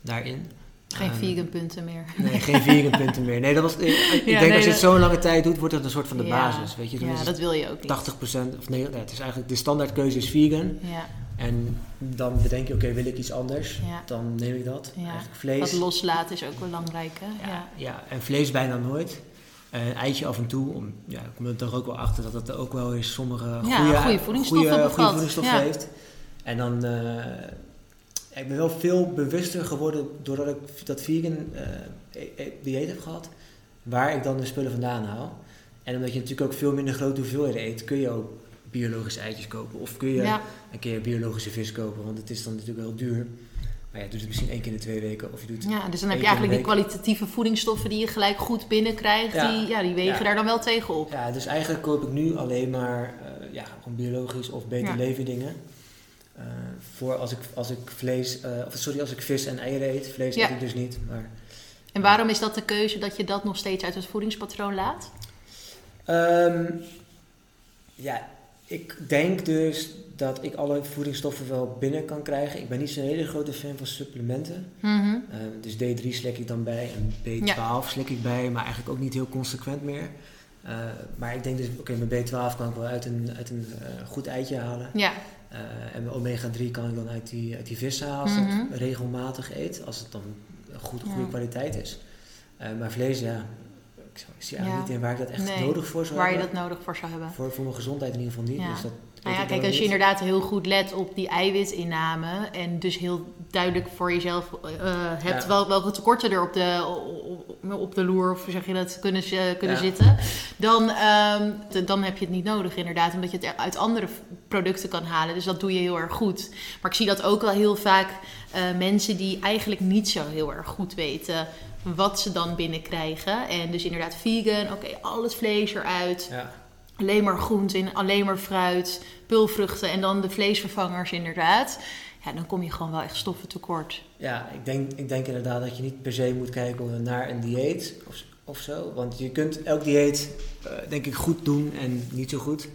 daarin. Geen Ehm, vegan punten meer. Nee, geen vegan punten meer. Nee, dat was, ik, ik denk nee, als je dat- het zo'n lange tijd doet, wordt het een soort van de Ja. basis. Weet je? Dan Ja, dat wil je ook niet. 80% of nee, het is eigenlijk de standaardkeuze is vegan. Ja, En dan bedenk je, oké, wil ik iets anders? Ja. Dan neem ik dat. Eigenlijk dat vlees. loslaten is ook belangrijk, hè? Ja. ja, en vlees bijna nooit. Eh, Een eitje af en toe. Om, ja, ik kom er toch ook wel achter dat het ook wel eens sommige goede, goede voedingsstoffen goede, goede voedingsstoffen heeft. En dan, eh, ik ben wel veel bewuster geworden doordat ik dat vegan eh, e- e- dieet heb gehad. Waar ik dan de spullen vandaan haal. En omdat je natuurlijk ook veel minder grote hoeveelheden eet, kun je ook biologische eitjes kopen. Of kun je Ja. een keer biologische vis kopen, want het is dan natuurlijk wel duur. Maar ja, je doet het misschien één keer in de twee weken. Of je doet Ja, dus dan heb je eigenlijk de die kwalitatieve voedingsstoffen die je gelijk goed binnenkrijgt. Ja. Die, ja, die wegen Ja. daar dan wel tegenop. Ja, dus eigenlijk koop ik nu alleen maar eh, ja, gewoon biologisch of beter Ja. leven dingen. Eh, voor als ik, als ik vlees, eh, of sorry, als ik vis en eieren eet. Vlees Ja. eet ik dus niet. Maar, En waarom is dat de keuze dat je dat nog steeds uit het voedingspatroon laat? Ehm, ja, ik denk dus dat ik alle voedingsstoffen wel binnen kan krijgen. Ik ben niet zo'n hele grote fan van supplementen. Mhm. Eh, dus D3 slik ik dan bij en B12 slik ik bij, maar eigenlijk ook niet heel consequent meer. Eh, maar ik denk dus, oké, mijn B12 kan ik wel uit een, uit een eh, goed eitje halen. Ja, Eh, en mijn omega-3 kan ik dan uit die, uit die vis halen als ik dat regelmatig eet. Als het dan een goed, goede Ja. kwaliteit is. Maar vlees, ja, ik, zie eigenlijk Ja. niet in waar ik dat echt Nee, nodig voor zou waar je hebben. dat nodig voor zou hebben. Voor, voor mijn gezondheid in ieder geval niet. Ja. Dus dat Nou ja, kijk, als je inderdaad heel goed let op die eiwitinname en dus heel duidelijk voor jezelf eh, hebt Ja. wel, welke tekorten er op de, op de loer, of zeg je dat, kunnen, kunnen Ja. zitten. Dan, ehm, dan heb je het niet nodig inderdaad. Omdat je het uit andere producten kan halen. Dus dat doe je heel erg goed. Maar ik zie dat ook wel heel vaak eh, mensen die eigenlijk niet zo heel erg goed weten wat ze dan binnenkrijgen. En dus inderdaad vegan, oké, al het vlees eruit. Ja. Alleen maar groenten, alleen maar fruit, pulvruchten en dan de vleesvervangers inderdaad. Ja, dan kom je gewoon wel echt stoffen tekort. Ja, ik denk, ik denk inderdaad dat je niet per se moet kijken naar een dieet of, of zo. Want je kunt elk dieet, eh, denk ik, goed doen en niet zo goed.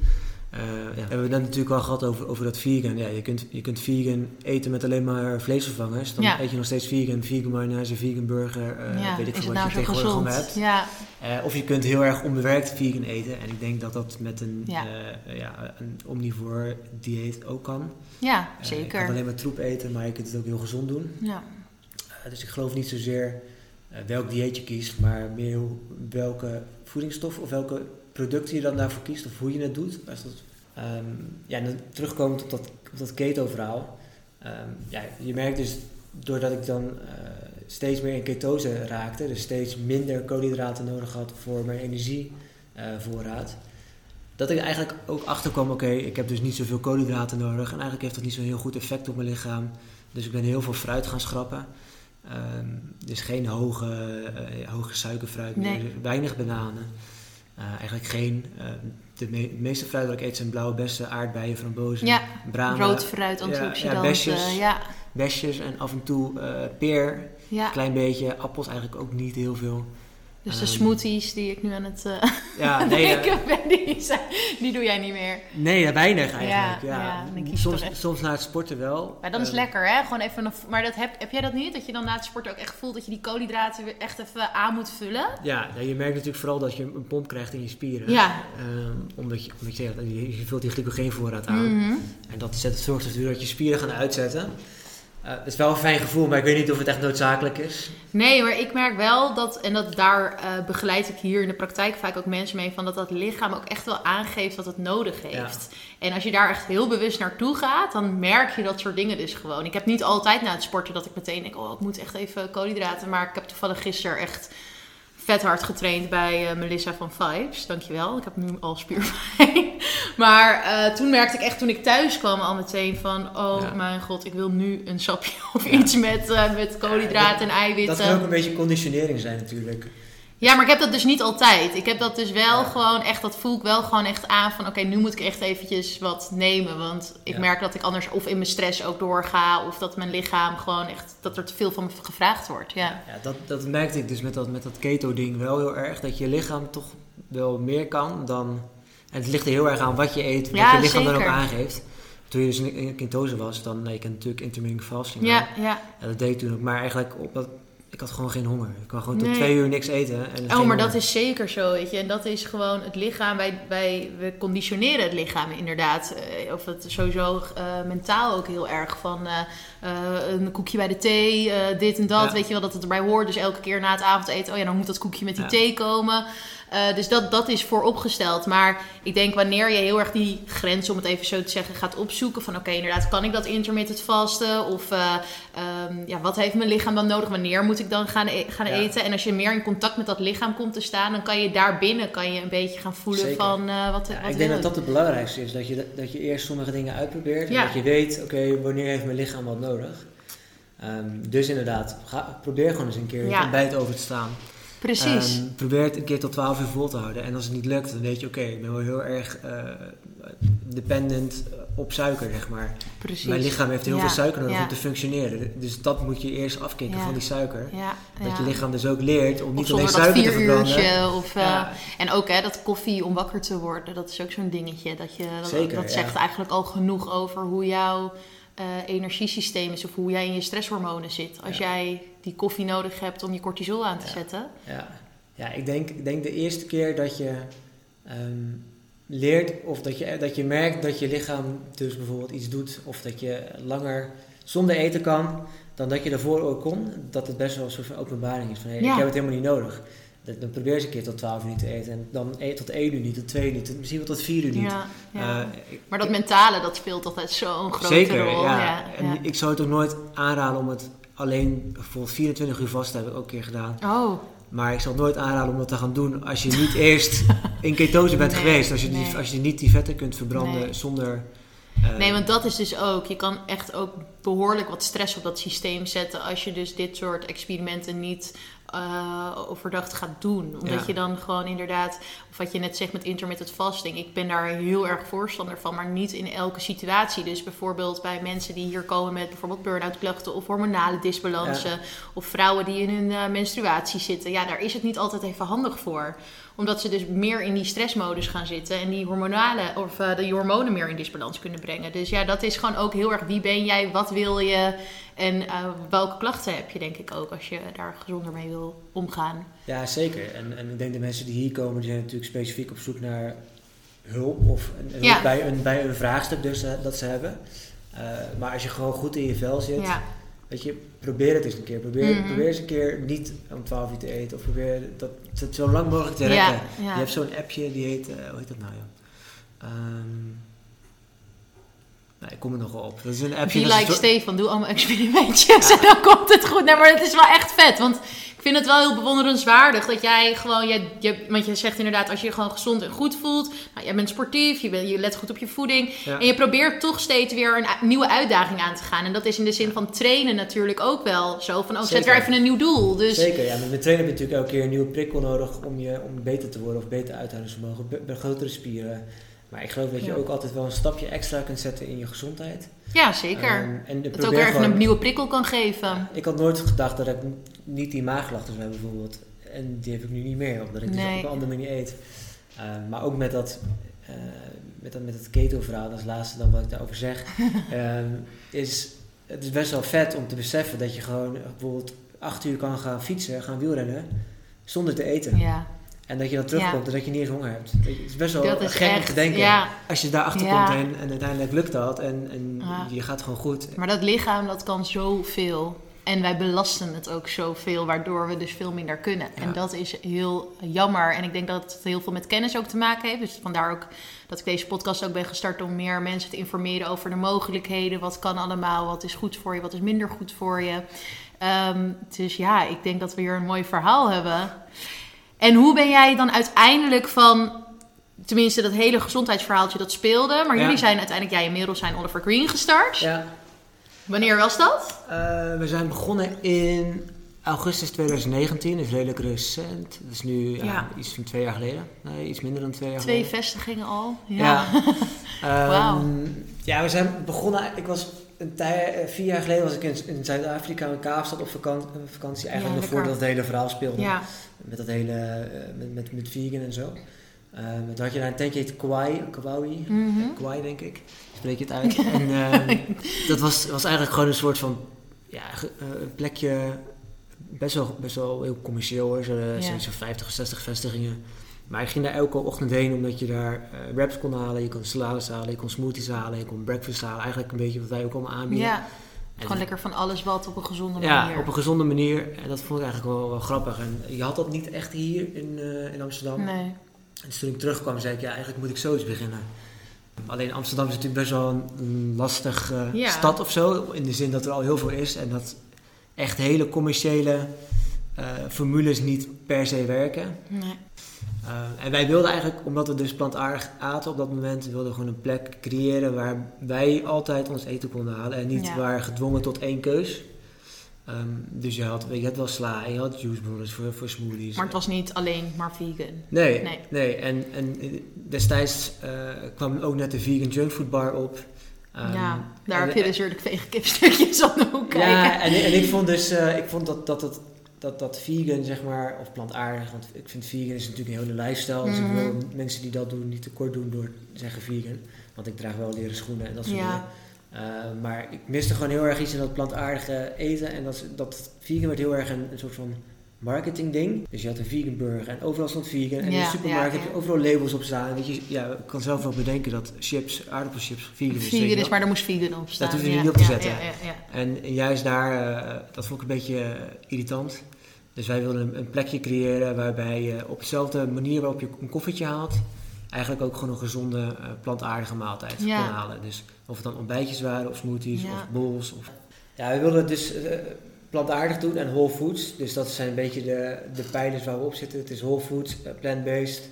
Eh, ja, we hebben het net natuurlijk al gehad over, over dat vegan. Ja, je, kunt, je kunt vegan eten met alleen maar vleesvervangers. Dan Ja. eet je nog steeds vegan, vegan mayonaise, vegan burger. eh, ja, weet ik veel wat nou je tegenwoordig allemaal hebt. Ja, Eh, of je kunt heel erg onbewerkt vegan eten. En ik denk dat dat met een, Ja. eh, ja, een omnivore dieet ook kan. ja Eh, je zeker. kan alleen maar troep eten, maar je kunt het ook heel gezond doen. ja. Uh, dus ik geloof niet zozeer uh, welk dieet je kiest, maar meer hoe- welke voedingsstof of welke producten je dan daarvoor kiest of hoe je het doet. Als dat, ehm, ja, en dan terugkomend op dat, op dat keto-verhaal. Ehm, ja, je merkt dus doordat ik dan uh, steeds meer in ketose raakte, dus steeds minder koolhydraten nodig had voor mijn energievoorraad. dat ik eigenlijk ook achterkwam, oké, ik heb dus niet zoveel koolhydraten nodig en eigenlijk heeft dat niet zo'n heel goed effect op mijn lichaam. Dus ik ben heel veel fruit gaan schrappen. Ehm, dus geen hoge, eh, hoge suikerfruit meer, weinig bananen. Eh, eigenlijk geen. eh, de me- meeste fruit dat ik eet zijn blauwe bessen, aardbeien, frambozen, Ja, bramen, rood fruit, ja, antioxidanten. besjes. Ja, besjes en af en toe eh, peer. ja. Een klein beetje. Appels eigenlijk ook niet heel veel. Dus de Ehm, smoothies die ik nu aan het uh, Ja, nee, eh, drinken ben, die, zijn- die doe jij niet meer. nee ja, weinig eigenlijk. Ja, dan soms, soms na het sporten wel. Maar dat is lekker, hè? Gewoon even een, maar dat heb, heb jij dat niet? Dat je dan na het sporten ook echt voelt dat je die koolhydraten weer echt even aan moet vullen? Ja, je merkt natuurlijk vooral dat je een pomp krijgt in je spieren. Ja. Ehm, omdat, je, omdat je, je, vult die glycogeenvoorraad aan. Mhm. En dat zet, zorgt ervoor dat je spieren gaan uitzetten. Eh, het is wel een fijn gevoel, maar ik weet niet of het echt noodzakelijk is. Nee, maar ik merk wel dat, en dat daar eh, begeleid ik hier in de praktijk vaak ook mensen mee, van dat dat lichaam ook echt wel aangeeft wat het nodig heeft. En als je daar echt heel bewust naartoe gaat, dan merk je dat soort dingen dus gewoon. Ik heb niet altijd na het sporten dat ik meteen denk, oh, ik moet echt even koolhydraten. Maar ik heb toevallig gisteren echt vet hard getraind bij eh, Melissa van Vibes. Dankjewel, ik heb nu al spierpijn. Maar eh, toen merkte ik echt, toen ik thuis kwam, al meteen van... Oh Ja. mijn god, ik wil nu een sapje of Ja. iets met, eh, met koolhydraten en eiwitten. Dat kan ook een beetje conditionering zijn natuurlijk. Ja, maar ik heb dat dus niet altijd. Ik heb dat dus wel Ja. gewoon echt, dat voel ik wel gewoon echt aan van oké, nu moet ik echt eventjes wat nemen. Want ik Ja. merk dat ik anders of in mijn stress ook doorga of dat mijn lichaam gewoon echt, dat er te veel van me gevraagd wordt. Ja. Ja, dat, dat merkte ik dus met dat, met dat keto-ding wel heel erg. Dat je lichaam toch wel meer kan dan... En het ligt er heel erg aan wat je eet, wat Ja, je lichaam dan ook aangeeft. Toen je dus in, ketose was, dan... Nee, kent natuurlijk intermittent fasting. Ja, ja. Ja, dat deed ik toen ook. Maar eigenlijk, op dat, ik had gewoon geen honger. Ik kwam gewoon tot twee uur niks eten. En Oh, maar dat honger. is zeker zo, weet je. En dat is gewoon het lichaam. Wij, wij we conditioneren het lichaam inderdaad. Eh, Of het sowieso eh, mentaal ook heel erg van eh, een koekje bij de thee, dit en dat. Ja. Weet je wel, dat het erbij hoort. Dus elke keer na het avondeten, oh ja, dan moet dat koekje met die Ja. thee komen. Eh, dus dat, dat is vooropgesteld. Maar ik denk wanneer je heel erg die grens, om het even zo te zeggen, gaat opzoeken. Van oké, inderdaad, kan ik dat intermittent vasten? Of eh, ehm, ja, wat heeft mijn lichaam dan nodig? Wanneer moet ik dan gaan, e- gaan Ja. eten? En als je meer in contact met dat lichaam komt te staan, dan kan je daar binnen kan je een beetje gaan voelen Zeker. van eh, wat, Ja, wat ik denk dat dat het belangrijkste is. Dat je, dat je eerst sommige dingen uitprobeert. En Ja. dat je weet, oké, wanneer heeft mijn lichaam wat nodig. Ehm, dus inderdaad, ga, probeer gewoon eens een keer Ja. je ontbijt over te staan. Precies. Ehm, probeer het een keer tot 12 uur vol te houden. En als het niet lukt, dan weet je, oké, ik ben wel heel erg eh, dependent op suiker, zeg maar. Precies. Mijn lichaam heeft heel Ja, veel suiker nodig ja. om te functioneren. Dus dat moet je eerst afkicken Ja. van die suiker. Ja, Dat je lichaam dus ook leert om Of niet alleen suiker te verbranden. uurtje. Of, eh, Ja. En ook hè, dat koffie om wakker te worden, dat is ook zo'n dingetje. Dat, je, dat, Zeker, dat ja. zegt eigenlijk al genoeg over hoe jouw eh, energiesysteem is. Of hoe jij in je stresshormonen zit. Als Ja. jij die koffie nodig hebt om je cortisol aan te Ja. zetten. Ja, ja ik, denk, ik denk de eerste keer dat je ehm, leert of dat je, dat je merkt dat je lichaam dus bijvoorbeeld iets doet of dat je langer zonder eten kan dan dat je daarvoor ook kon, dat het best wel een soort van openbaring is van hey, Ja. ik heb het helemaal niet nodig. Dan probeer eens een keer tot 12 uur niet te eten en dan eet tot 1 uur niet, tot 2 uur niet, misschien wel tot 4 uur niet. Ja, ja. Eh, ik- maar dat mentale, dat speelt altijd zo'n grote Zeker, rol. ja. Ja, En ik zou het ook nooit aanraden om het alleen voor 24 uur vast te hebben, ook een keer gedaan. Oh, Maar ik zal het nooit aanraden om dat te gaan doen als je niet eerst in ketose bent Nee, geweest. Als je, die, als je niet die vetten kunt verbranden Nee. zonder... eh, Nee, want dat is dus ook. Je kan echt ook behoorlijk wat stress op dat systeem zetten als je dus dit soort experimenten niet eh, overdag gaat doen. Omdat Ja. je dan gewoon inderdaad, of wat je net zegt met intermittent fasting, ik ben daar heel erg voorstander van, maar niet in elke situatie. Dus bijvoorbeeld bij mensen die hier komen met bijvoorbeeld burn-out klachten of hormonale disbalansen, of vrouwen die in hun eh, menstruatie zitten. Ja, daar is het niet altijd even handig voor omdat ze dus meer in die stressmodus gaan zitten en die hormonale of eh, die hormonen meer in disbalans kunnen brengen. Dus ja, dat is gewoon ook heel erg wie ben jij, wat wil je en eh, welke klachten heb je, denk ik ook, als je daar gezonder mee wil omgaan. Ja, zeker. En, en ik denk de mensen die hier komen, die zijn natuurlijk specifiek op zoek naar hulp of een, Ja. bij, een, bij een vraagstuk dus, eh, dat ze hebben. Eh, maar als je gewoon goed in je vel zit, Ja, weet je, probeer het eens een keer. Probeer, Mhm. probeer eens een keer niet om 12 uur te eten of probeer dat, dat zo lang mogelijk te rekken. ja. Je hebt zo'n appje die heet, hoe heet dat nou joh? Ehm, nou, ik kom er nog wel op. Dat is een appje. Be like Stefan, doe allemaal experimentjes en dan komt het goed. Nee, maar het is wel echt vet, want ik vind het wel heel bewonderenswaardig dat jij gewoon, je, want je zegt inderdaad, als je je gewoon gezond en goed voelt, nou, jij bent sportief, je, bent, je let goed op je voeding Ja. en je probeert toch steeds weer een nieuwe uitdaging aan te gaan. En dat is in de zin van trainen natuurlijk ook wel zo van, oh, zet weer even een nieuw doel. Dus Zeker, ja. Met mijn trainer heb je natuurlijk elke keer een nieuwe prikkel nodig om, je, om beter te worden of beter uithoudingsvermogen, grotere spieren. Maar ik geloof dat je ook altijd wel een stapje extra kunt zetten in je gezondheid. ja, zeker. Ehm, en dat ook gewoon- een nieuwe prikkel kan geven. Ik had nooit gedacht dat ik niet die maagklachten zou hebben bijvoorbeeld. En die heb ik nu niet meer, omdat ik dus op een andere manier eet. Ehm, maar ook met dat, eh, met dat, met het keto-verhaal, dat is het laatste dan wat ik daarover zeg. ehm, is, het is best wel vet om te beseffen dat je gewoon bijvoorbeeld acht uur kan gaan fietsen, gaan wielrennen, zonder te eten. Ja, En dat je dan terugkomt en dat je niet eens honger hebt. Het is best wel dat gek om te denken. Als je daarachter komt en, en uiteindelijk lukt dat en, en je gaat gewoon goed. Maar dat lichaam, dat kan zoveel. En wij belasten het ook zoveel, waardoor we dus veel minder kunnen. Ja. En dat is heel jammer. En ik denk dat het heel veel met kennis ook te maken heeft. Dus vandaar ook dat ik deze podcast ook ben gestart om meer mensen te informeren over de mogelijkheden. Wat kan allemaal, wat is goed voor je, wat is minder goed voor je. Ehm, dus ja, ik denk dat we hier een mooi verhaal hebben. En hoe ben jij dan uiteindelijk van... Tenminste, dat hele gezondheidsverhaaltje dat speelde. Maar Ja. jullie zijn uiteindelijk, jij en Merel zijn Oliver Green gestart. Ja, Wanneer was dat? Eh, we zijn begonnen in augustus 2019, dus redelijk recent. Dat is nu iets van twee jaar geleden. Nee, iets minder dan twee jaar Twee geleden. vestigingen al. Ja. Ehm, Wauw. Ja, we zijn begonnen. Ik was een tij, eh, vier jaar geleden was ik in, in Zuid-Afrika in Kaapstad op vakantie, vakantie eigenlijk nog voordat het hele verhaal speelde. Met dat hele, eh, met, met, met vegan en zo. Ehm, toen had je daar een tentje heet Kauai, Kauai, Mhm. Kauai denk ik, spreek je het uit. en ehm, dat was, was eigenlijk gewoon een soort van ja, eh, een plekje, best wel, best wel heel commercieel hoor, zo, Ja. zo'n zo'n 50 of 60 vestigingen. Maar ik ging daar elke ochtend heen omdat je daar eh, wraps kon halen, je kon salades halen, je kon smoothies halen, je kon breakfast halen. Eigenlijk een beetje wat wij ook allemaal aanbieden. ja. En Gewoon lekker van alles wat op een gezonde ja, manier. op een gezonde manier. En dat vond ik eigenlijk wel, wel grappig. En je had dat niet echt hier in, eh, in Amsterdam. Nee. En dus toen ik terugkwam, zei ik, ja, eigenlijk moet ik zoiets beginnen. Alleen Amsterdam is natuurlijk best wel een, een lastig Ja. stad of zo. In de zin dat er al heel veel is. En dat echt hele commerciële eh, formules niet per se werken. nee. Eh, en wij wilden eigenlijk, omdat we dus plantaardig aten op dat moment, wilden we gewoon een plek creëren waar wij altijd ons eten konden halen. En niet Ja. waar gedwongen tot één keus. Ehm, dus je had, je had wel sla en je had juicebrothers voor, voor smoothies. Maar het was niet alleen maar vegan. Nee, Nee. nee. En, en destijds eh, kwam ook net de vegan junkfood bar op. Ehm, ja, daar heb je dus weer de vegan kipstukjes aan de hoek kijken. Ja, en, en ik vond dus eh, ik vond dat, dat, het, dat, dat vegan, zeg maar, of plantaardig, want ik vind vegan is natuurlijk een hele lifestyle. Dus ik Mhm. wil mensen die dat doen niet tekort doen door te zeggen vegan. Want ik draag wel leren schoenen en dat soort Ja. dingen. Eh, maar ik miste gewoon heel erg iets in dat plantaardige eten. En dat, dat vegan werd heel erg een, een soort van marketing ding. Dus je had een vegan burger en overal stond vegan. En in de supermarkt ja, heb je ja. overal labels op staan. Weet je, ja, ik kan zelf wel bedenken dat chips, aardappelchips vegan is. Vegan is, maar daar moest vegan op staan. Dat hoef je niet op te zetten. En juist daar, eh, dat vond ik een beetje eh, irritant. Dus wij wilden een, een plekje creëren waarbij je op dezelfde manier waarop je een koffietje haalt, eigenlijk ook gewoon een gezonde, eh, plantaardige maaltijd kon halen. Dus of het dan ontbijtjes waren, of smoothies, of bowls. Of... Ja, we wilden dus plantaardig doen en whole foods. Dus dat zijn een beetje de, de pijlers waar we op zitten. Het is whole foods, eh, plant-based,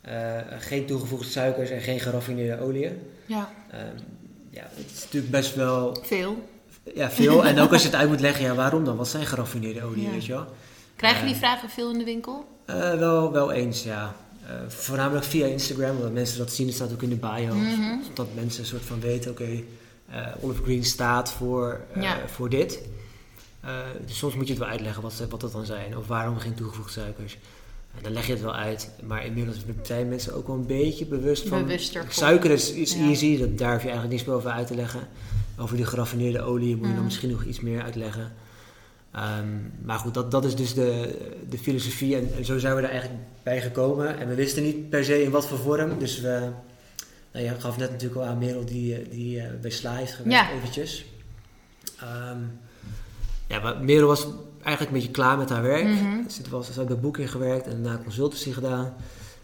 eh, geen toegevoegde suikers en geen geraffineerde oliën. Ja, Ehm, ja, het is natuurlijk best wel veel. ja, veel. en ook als je het uit moet leggen, ja, waarom dan? Wat zijn geraffineerde oliën, Ja. weet je wel? Krijgen Eh, die vragen veel in de winkel? Eh, wel, wel eens, ja. Eh, voornamelijk via Instagram, omdat mensen dat zien. Het staat ook in de bio. Zodat mensen een soort van weten, oké, eh, Olive Green staat voor, eh, Ja. voor dit. Eh, dus soms moet je het wel uitleggen wat, wat dat dan zijn. Of waarom geen toegevoegde suikers. En dan leg je het wel uit. Maar inmiddels zijn mensen ook wel een beetje bewust van... Bewuster. Suiker is, is Ja. easy, dat, daar hoef je eigenlijk niks meer over uit te leggen. Over die geraffineerde olie moet je dan Mhm. misschien nog iets meer uitleggen. Ehm, maar goed, dat, dat is dus de, de filosofie en, en zo zijn we er eigenlijk bij gekomen. En we wisten niet per se in wat voor vorm, dus we... Nou, je gaf net natuurlijk al aan Merel die, eh, die eh, bij Sla heeft gewerkt, Ja. eventjes. Ehm, ja, maar Merel was eigenlijk een beetje klaar met haar werk. Mhm. Ze, was, ze had bij Booking gewerkt en daarna consultancy gedaan.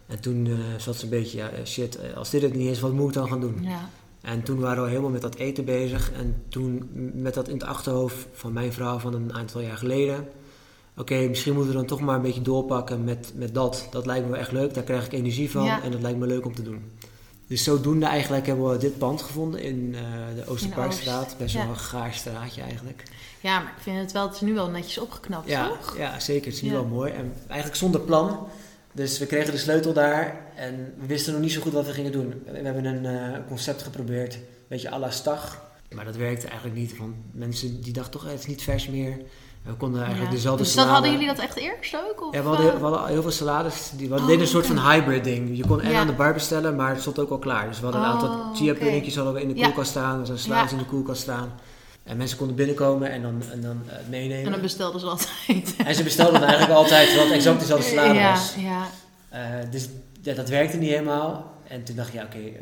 En toen eh, zat ze een beetje, ja, eh, shit, eh, als dit het niet is, wat moet ik dan gaan doen? Ja. En toen waren we helemaal met dat eten bezig. En toen met dat in het achterhoofd van mijn vrouw van een aantal jaar geleden. Oké, misschien moeten we dan toch maar een beetje doorpakken met, met dat. Dat lijkt me echt leuk, daar krijg ik energie van Ja. en dat lijkt me leuk om te doen. Dus zodoende eigenlijk hebben we dit pand gevonden in de Oosterparkstraat. Best wel ja. een gaar straatje eigenlijk. Ja, maar ik vind het wel, het is nu wel netjes opgeknapt, Ja, toch? ja, zeker. Het is nu Ja. wel mooi. En eigenlijk zonder plan. Dus we kregen de sleutel daar en we wisten nog niet zo goed wat we gingen doen. We hebben een eh, concept geprobeerd, een beetje à la Stag. Maar dat werkte eigenlijk niet, want mensen die dachten toch, eh, het is niet vers meer. We konden eigenlijk Ja. dezelfde Dus salade... hadden jullie dat echt eerst ook? Of, Ja, we hadden, eh? we hadden heel veel salades. Die, we Oh, deden een soort van hybrid ding. Je kon en Ja. aan de bar bestellen, maar het stond ook al klaar. Dus we hadden een Oh, aantal chia oké. puddingjes hadden we in de koelkast staan. Er zijn salades in de koelkast staan. En mensen konden binnenkomen en dan, en dan eh, meenemen. En dan bestelden ze altijd. En ze bestelden eigenlijk altijd wat exact dezelfde salade ja, was. ja. Eh, dus ja, dat werkte niet helemaal. En toen dacht ik, ja oké, eh,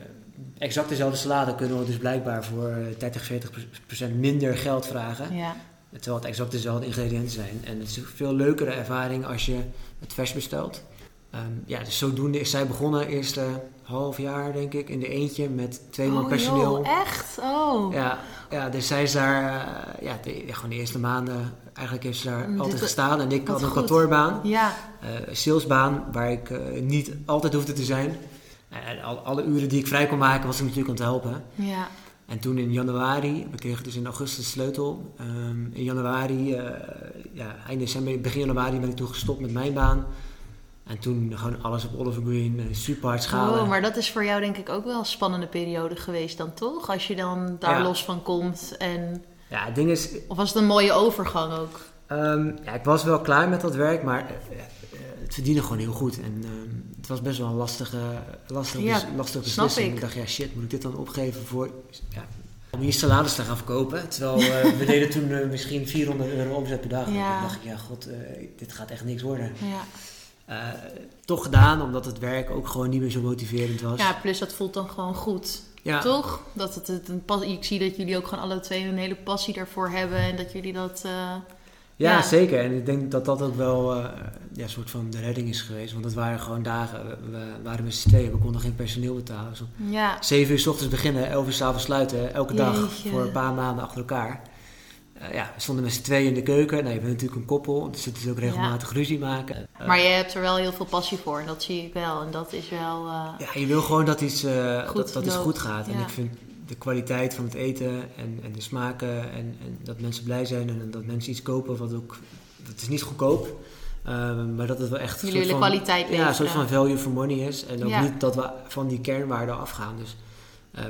exact dezelfde salade kunnen we dus blijkbaar voor eh, 30, 40 procent minder geld vragen. ja. Terwijl het exact dezelfde ingrediënten zijn. En het is een veel leukere ervaring als je het vers bestelt. Ehm, ja, dus zodoende is zij begonnen, eerste half jaar denk ik, in de eentje met twee man Oh, personeel. joh, echt? Oh. Ja, ja, dus zij is daar, eh, ja, de, gewoon de eerste maanden, eigenlijk heeft ze daar Dit- altijd gestaan. En ik had een goed. kantoorbaan, Ja. eh salesbaan, waar ik eh, niet altijd hoefde te zijn. En al, alle uren die ik vrij kon maken, was ik natuurlijk aan het helpen. Ja. En toen in januari, we kregen dus in augustus de sleutel. Ehm, in januari, ja, eind december, begin januari ben ik toen gestopt met mijn baan. En toen gewoon alles op Oliver Green, eh, super hard schalen. Oh, maar dat is voor jou denk ik ook wel een spannende periode geweest dan toch? Als je dan daar Ja. los van komt. En... Ja, het ding is, Of was het een mooie overgang ook? Ehm, ja, ik was wel klaar met dat werk, maar eh, eh, het verdiende gewoon heel goed. En ehm, het was best wel een lastige, lastige, Ja, bes- lastige beslissing. ik. dacht, ja shit, moet ik dit dan opgeven voor... Ja, om hier salades te gaan verkopen. Terwijl we deden toen misschien 400 euro omzet per dag. En toen dacht ik, ja god, dit gaat echt niks worden. Ja. Eh, toch gedaan, omdat het werk ook gewoon niet meer zo motiverend was. ja, plus dat voelt dan gewoon goed. Ja. Toch? Dat het, het een pas ik zie dat jullie ook gewoon alle twee een hele passie daarvoor hebben. En dat jullie dat... eh, Ja, Ja. zeker. En ik denk dat dat ook wel eh, ja, een soort van de redding is geweest. Want het waren gewoon dagen, we, we waren met z'n tweeën, we konden geen personeel betalen. Dus ja. 7 uur s ochtends beginnen, 11 uur s avonds sluiten, elke dag voor een paar maanden achter elkaar. Ja, we stonden met z'n tweeën in de keuken. Nou, je bent natuurlijk een koppel, dus het is ook regelmatig ruzie maken. Eh, Maar je hebt er wel heel veel passie voor. En dat zie ik wel. En dat is wel... eh, ja, je wil gewoon dat iets, eh, Goed dat, dat iets goed gaat. En ik vind de kwaliteit van het eten en, en de smaken en, en dat mensen blij zijn en dat mensen iets kopen wat ook... Het is niet goedkoop, ehm, maar dat het wel echt... Jullie willen kwaliteit Ja, een soort van value for money is. En ook Ja. niet dat we van die kernwaarden afgaan. Dus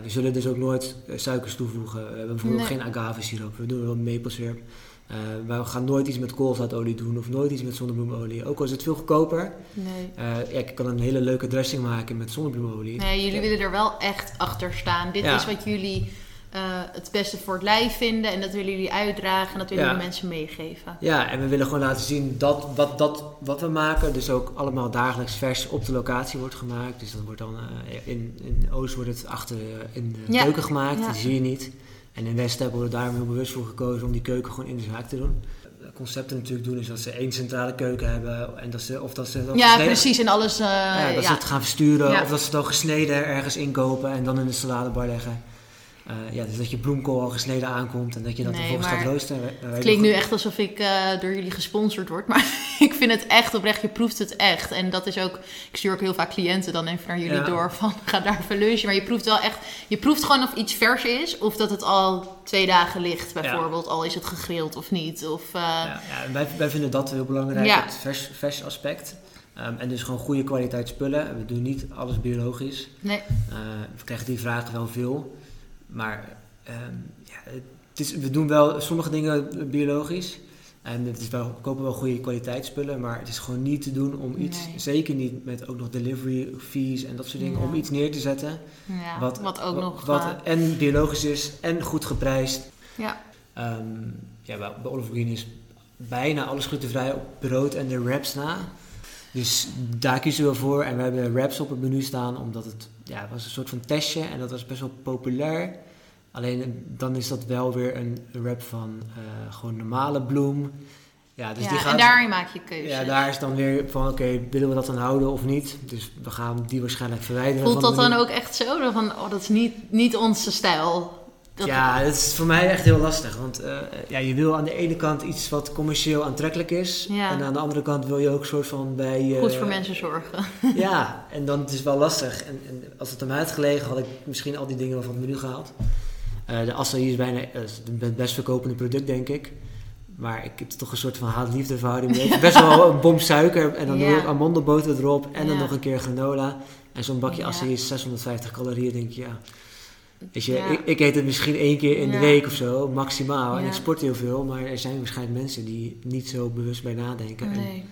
we zullen dus ook nooit suikers toevoegen. We hebben bijvoorbeeld Nee. geen agave siroop. We doen wel maple syrup. Eh, we gaan nooit iets met koolzaadolie doen of nooit iets met zonnebloemolie. Ook al is het veel goedkoper. Nee. Eh, ja, ik kan een hele leuke dressing maken met zonnebloemolie. Nee, jullie willen er wel echt achter staan. Dit Ja. is wat jullie eh, het beste voor het lijf vinden. En dat willen jullie uitdragen. En dat willen jullie mensen meegeven. Ja, en we willen gewoon laten zien dat wat, dat wat we maken, dus ook allemaal dagelijks vers op de locatie wordt gemaakt. Dus dat wordt dan in, in Oost wordt het achter in de keuken gemaakt, ja. die zie je niet. En in West hebben we er daarom heel bewust voor gekozen om die keuken gewoon in de zaak te doen. De concepten natuurlijk doen is dat ze één centrale keuken hebben en dat ze of dat ze Ja, gesneden- precies. En alles... eh, ja, dat ja. ze het gaan versturen Ja. of dat ze het al gesneden ergens inkopen en dan in de saladebar leggen. Eh, ja, dus dat je bloemkool al gesneden aankomt en dat je dat Nee, vervolgens gaat roosteren. Wij- wij Het klinkt nu echt alsof ik eh, door jullie gesponsord word. Maar ik vind het echt oprecht. Je proeft het echt. En dat is ook... Ik stuur ook heel vaak cliënten dan even naar jullie Ja. door. Van ga daar even lunchen. Maar je proeft wel echt... Je proeft gewoon of iets vers is. Of dat het al twee dagen ligt bijvoorbeeld. Al is het gegrild of niet. Of, eh, Ja, ja, wij, wij vinden dat heel belangrijk, het vers, vers aspect. Ehm, en dus gewoon goede kwaliteit spullen. We doen niet alles biologisch. Nee. Eh, we krijgen die vragen wel veel. Maar ehm, ja, het is, we doen wel sommige dingen biologisch. En het is wel, we kopen wel goede kwaliteitsspullen. Maar het is gewoon niet te doen om iets, Nee. zeker niet met ook nog delivery fees en dat soort dingen, Ja. om iets neer te zetten. Ja, wat, wat, ook wat, nog... Wat eh, en biologisch is en goed geprijsd. ja. Ehm, ja, bij, bij Oliver Green is bijna alles glutenvrij op brood en de wraps na. Dus daar kiezen we voor. En we hebben wraps op het menu staan, omdat het ja, was een soort van testje en dat was best wel populair. Alleen eh, dan is dat wel weer een wrap van eh, gewoon normale bloem. Ja, dus ja, die gaat, en daarin maak je keuzes. ja, daar is dan weer van, oké, willen we dat dan houden of niet? Dus we gaan die waarschijnlijk verwijderen. Voelt dat het dan ook echt zo? Van, oh, dat is niet, niet onze stijl. Dat, Ja, dat is voor mij echt heel lastig. Want eh, ja, je wil aan de ene kant iets wat commercieel aantrekkelijk is. Ja. En aan de andere kant wil je ook een soort van bij... eh, Goed voor mensen zorgen. Ja, en dan het is wel lastig. En, en als het aan mij had gelegen, had ik misschien al die dingen wel van het menu gehaald. Eh, de acai is bijna eh, is het best verkopende product, denk ik. Maar ik heb toch een soort van haat-liefde verhouding mee. Best wel een bom suiker en dan Ja. doe ik amandelboter erop en dan nog een keer granola. En zo'n bakje Ja. acai is 650 calorieën, denk je, ja. Weet je, ik, ik eet het misschien één keer in de week of zo, maximaal. En ik sport heel veel, maar er zijn waarschijnlijk mensen die niet zo bewust bij nadenken. En, Nee,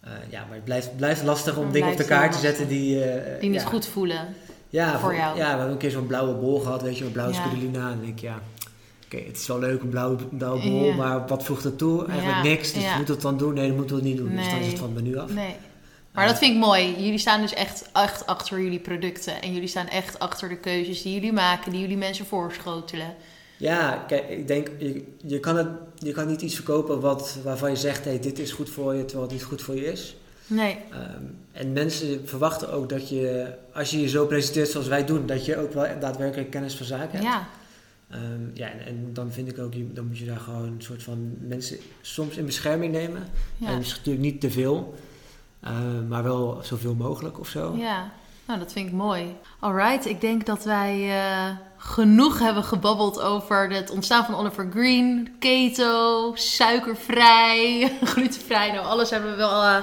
eh, ja, maar het blijft, blijft lastig om dingen op de kaart te zetten die... eh, die niet goed voelen. Ja, voor jou. Ja, we hebben een keer zo'n blauwe bol gehad, weet je, een blauwe Ja. spirulina. En dan denk ik, ja, oké, het is wel leuk, een blauwe, blauwe bol, Ja. maar wat voegt het toe? Eigenlijk Ja, niks, dus we het dan doen? Nee, dat moeten we het niet doen. Dus dan is het van het menu af. Nee. Maar dat vind ik mooi. Jullie staan dus echt, echt achter jullie producten. En jullie staan echt achter de keuzes die jullie maken, die jullie mensen voorschotelen. Ja, kijk, ik denk, je, je, kan het, je kan niet iets verkopen wat, waarvan je zegt, hey, dit is goed voor je, terwijl het niet goed voor je is. Nee. Ehm, en mensen verwachten ook dat je, als je je zo presenteert zoals wij doen, dat je ook wel daadwerkelijk kennis van zaken hebt. Ja. Ehm, ja, en, en dan vind ik ook, dan moet je daar gewoon een soort van mensen soms in bescherming nemen. Ja. En dus natuurlijk niet te veel, ehm, maar wel zoveel mogelijk of zo. Ja, nou dat vind ik mooi. Alright, ik denk dat wij eh, genoeg hebben gebabbeld over het ontstaan van Oliver Green, keto, suikervrij, glutenvrij. Nou, alles hebben we wel eh,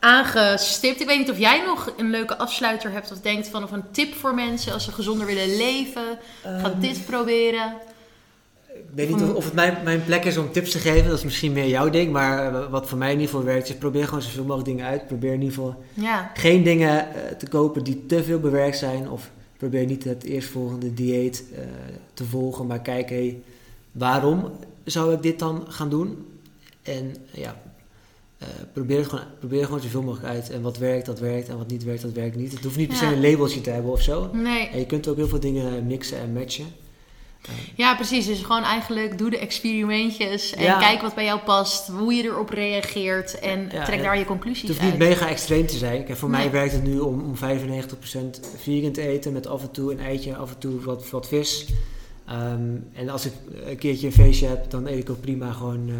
aangestipt. Ik weet niet of jij nog een leuke afsluiter hebt of denkt van of een tip voor mensen als ze gezonder willen leven. Ga Ehm, dit proberen. Ik weet niet of, of het mijn, mijn plek is om tips te geven, dat is misschien meer jouw ding. Maar eh, wat voor mij in ieder geval werkt, is probeer gewoon zoveel mogelijk dingen uit. Probeer in ieder geval Ja, geen dingen eh, te kopen die te veel bewerkt zijn. Of probeer niet het eerstvolgende dieet eh, te volgen, maar kijk, hey, waarom zou ik dit dan gaan doen? En ja, eh, probeer, het gewoon, probeer er gewoon zoveel mogelijk uit. En wat werkt, dat werkt. En wat niet werkt, dat werkt niet. Het hoeft niet per se Ja. een labeltje te hebben of zo. nee. En je kunt ook heel veel dingen mixen en matchen. Eh, Ja, precies. Dus gewoon eigenlijk doe de experimentjes en Ja. kijk wat bij jou past, hoe je erop reageert en Ja, trek daar je Het conclusies hoeft uit. niet mega extreem te zijn. Kijk, voor Nee. mij werkt het nu om, om 95% vegan te eten. Met af en toe een eitje, af en toe wat, wat vis. Ehm, en als ik een keertje een feestje heb, dan eet ik ook prima gewoon eh,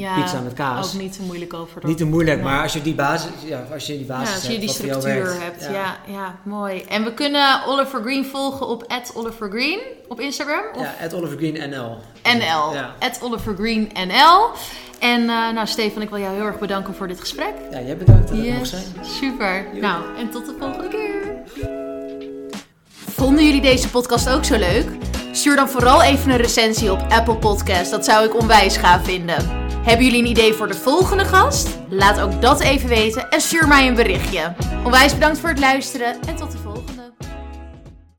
Ja, pizza met kaas. Ook niet te moeilijk over. Niet te moeilijk, Nee. maar als je die basis, ja, als je die basis ja, als je hebt, die structuur hebt. Ja. Ja, mooi. En we kunnen Oliver Green volgen op @olivergreen op Instagram of Ja, at Oliver Green NL. NL. Ja. @olivergreen NL. En eh, nou, Stefan, ik wil jou heel erg bedanken voor dit gesprek. ja, jij bedankt dat Yes, zijn. super. Nou, en tot de volgende keer. Vonden jullie deze podcast ook zo leuk? Stuur dan vooral even een recensie op Apple Podcast. Dat zou ik onwijs gaaf vinden. Hebben jullie een idee voor de volgende gast? Laat ook dat even weten en stuur mij een berichtje. Onwijs bedankt voor het luisteren en tot de volgende.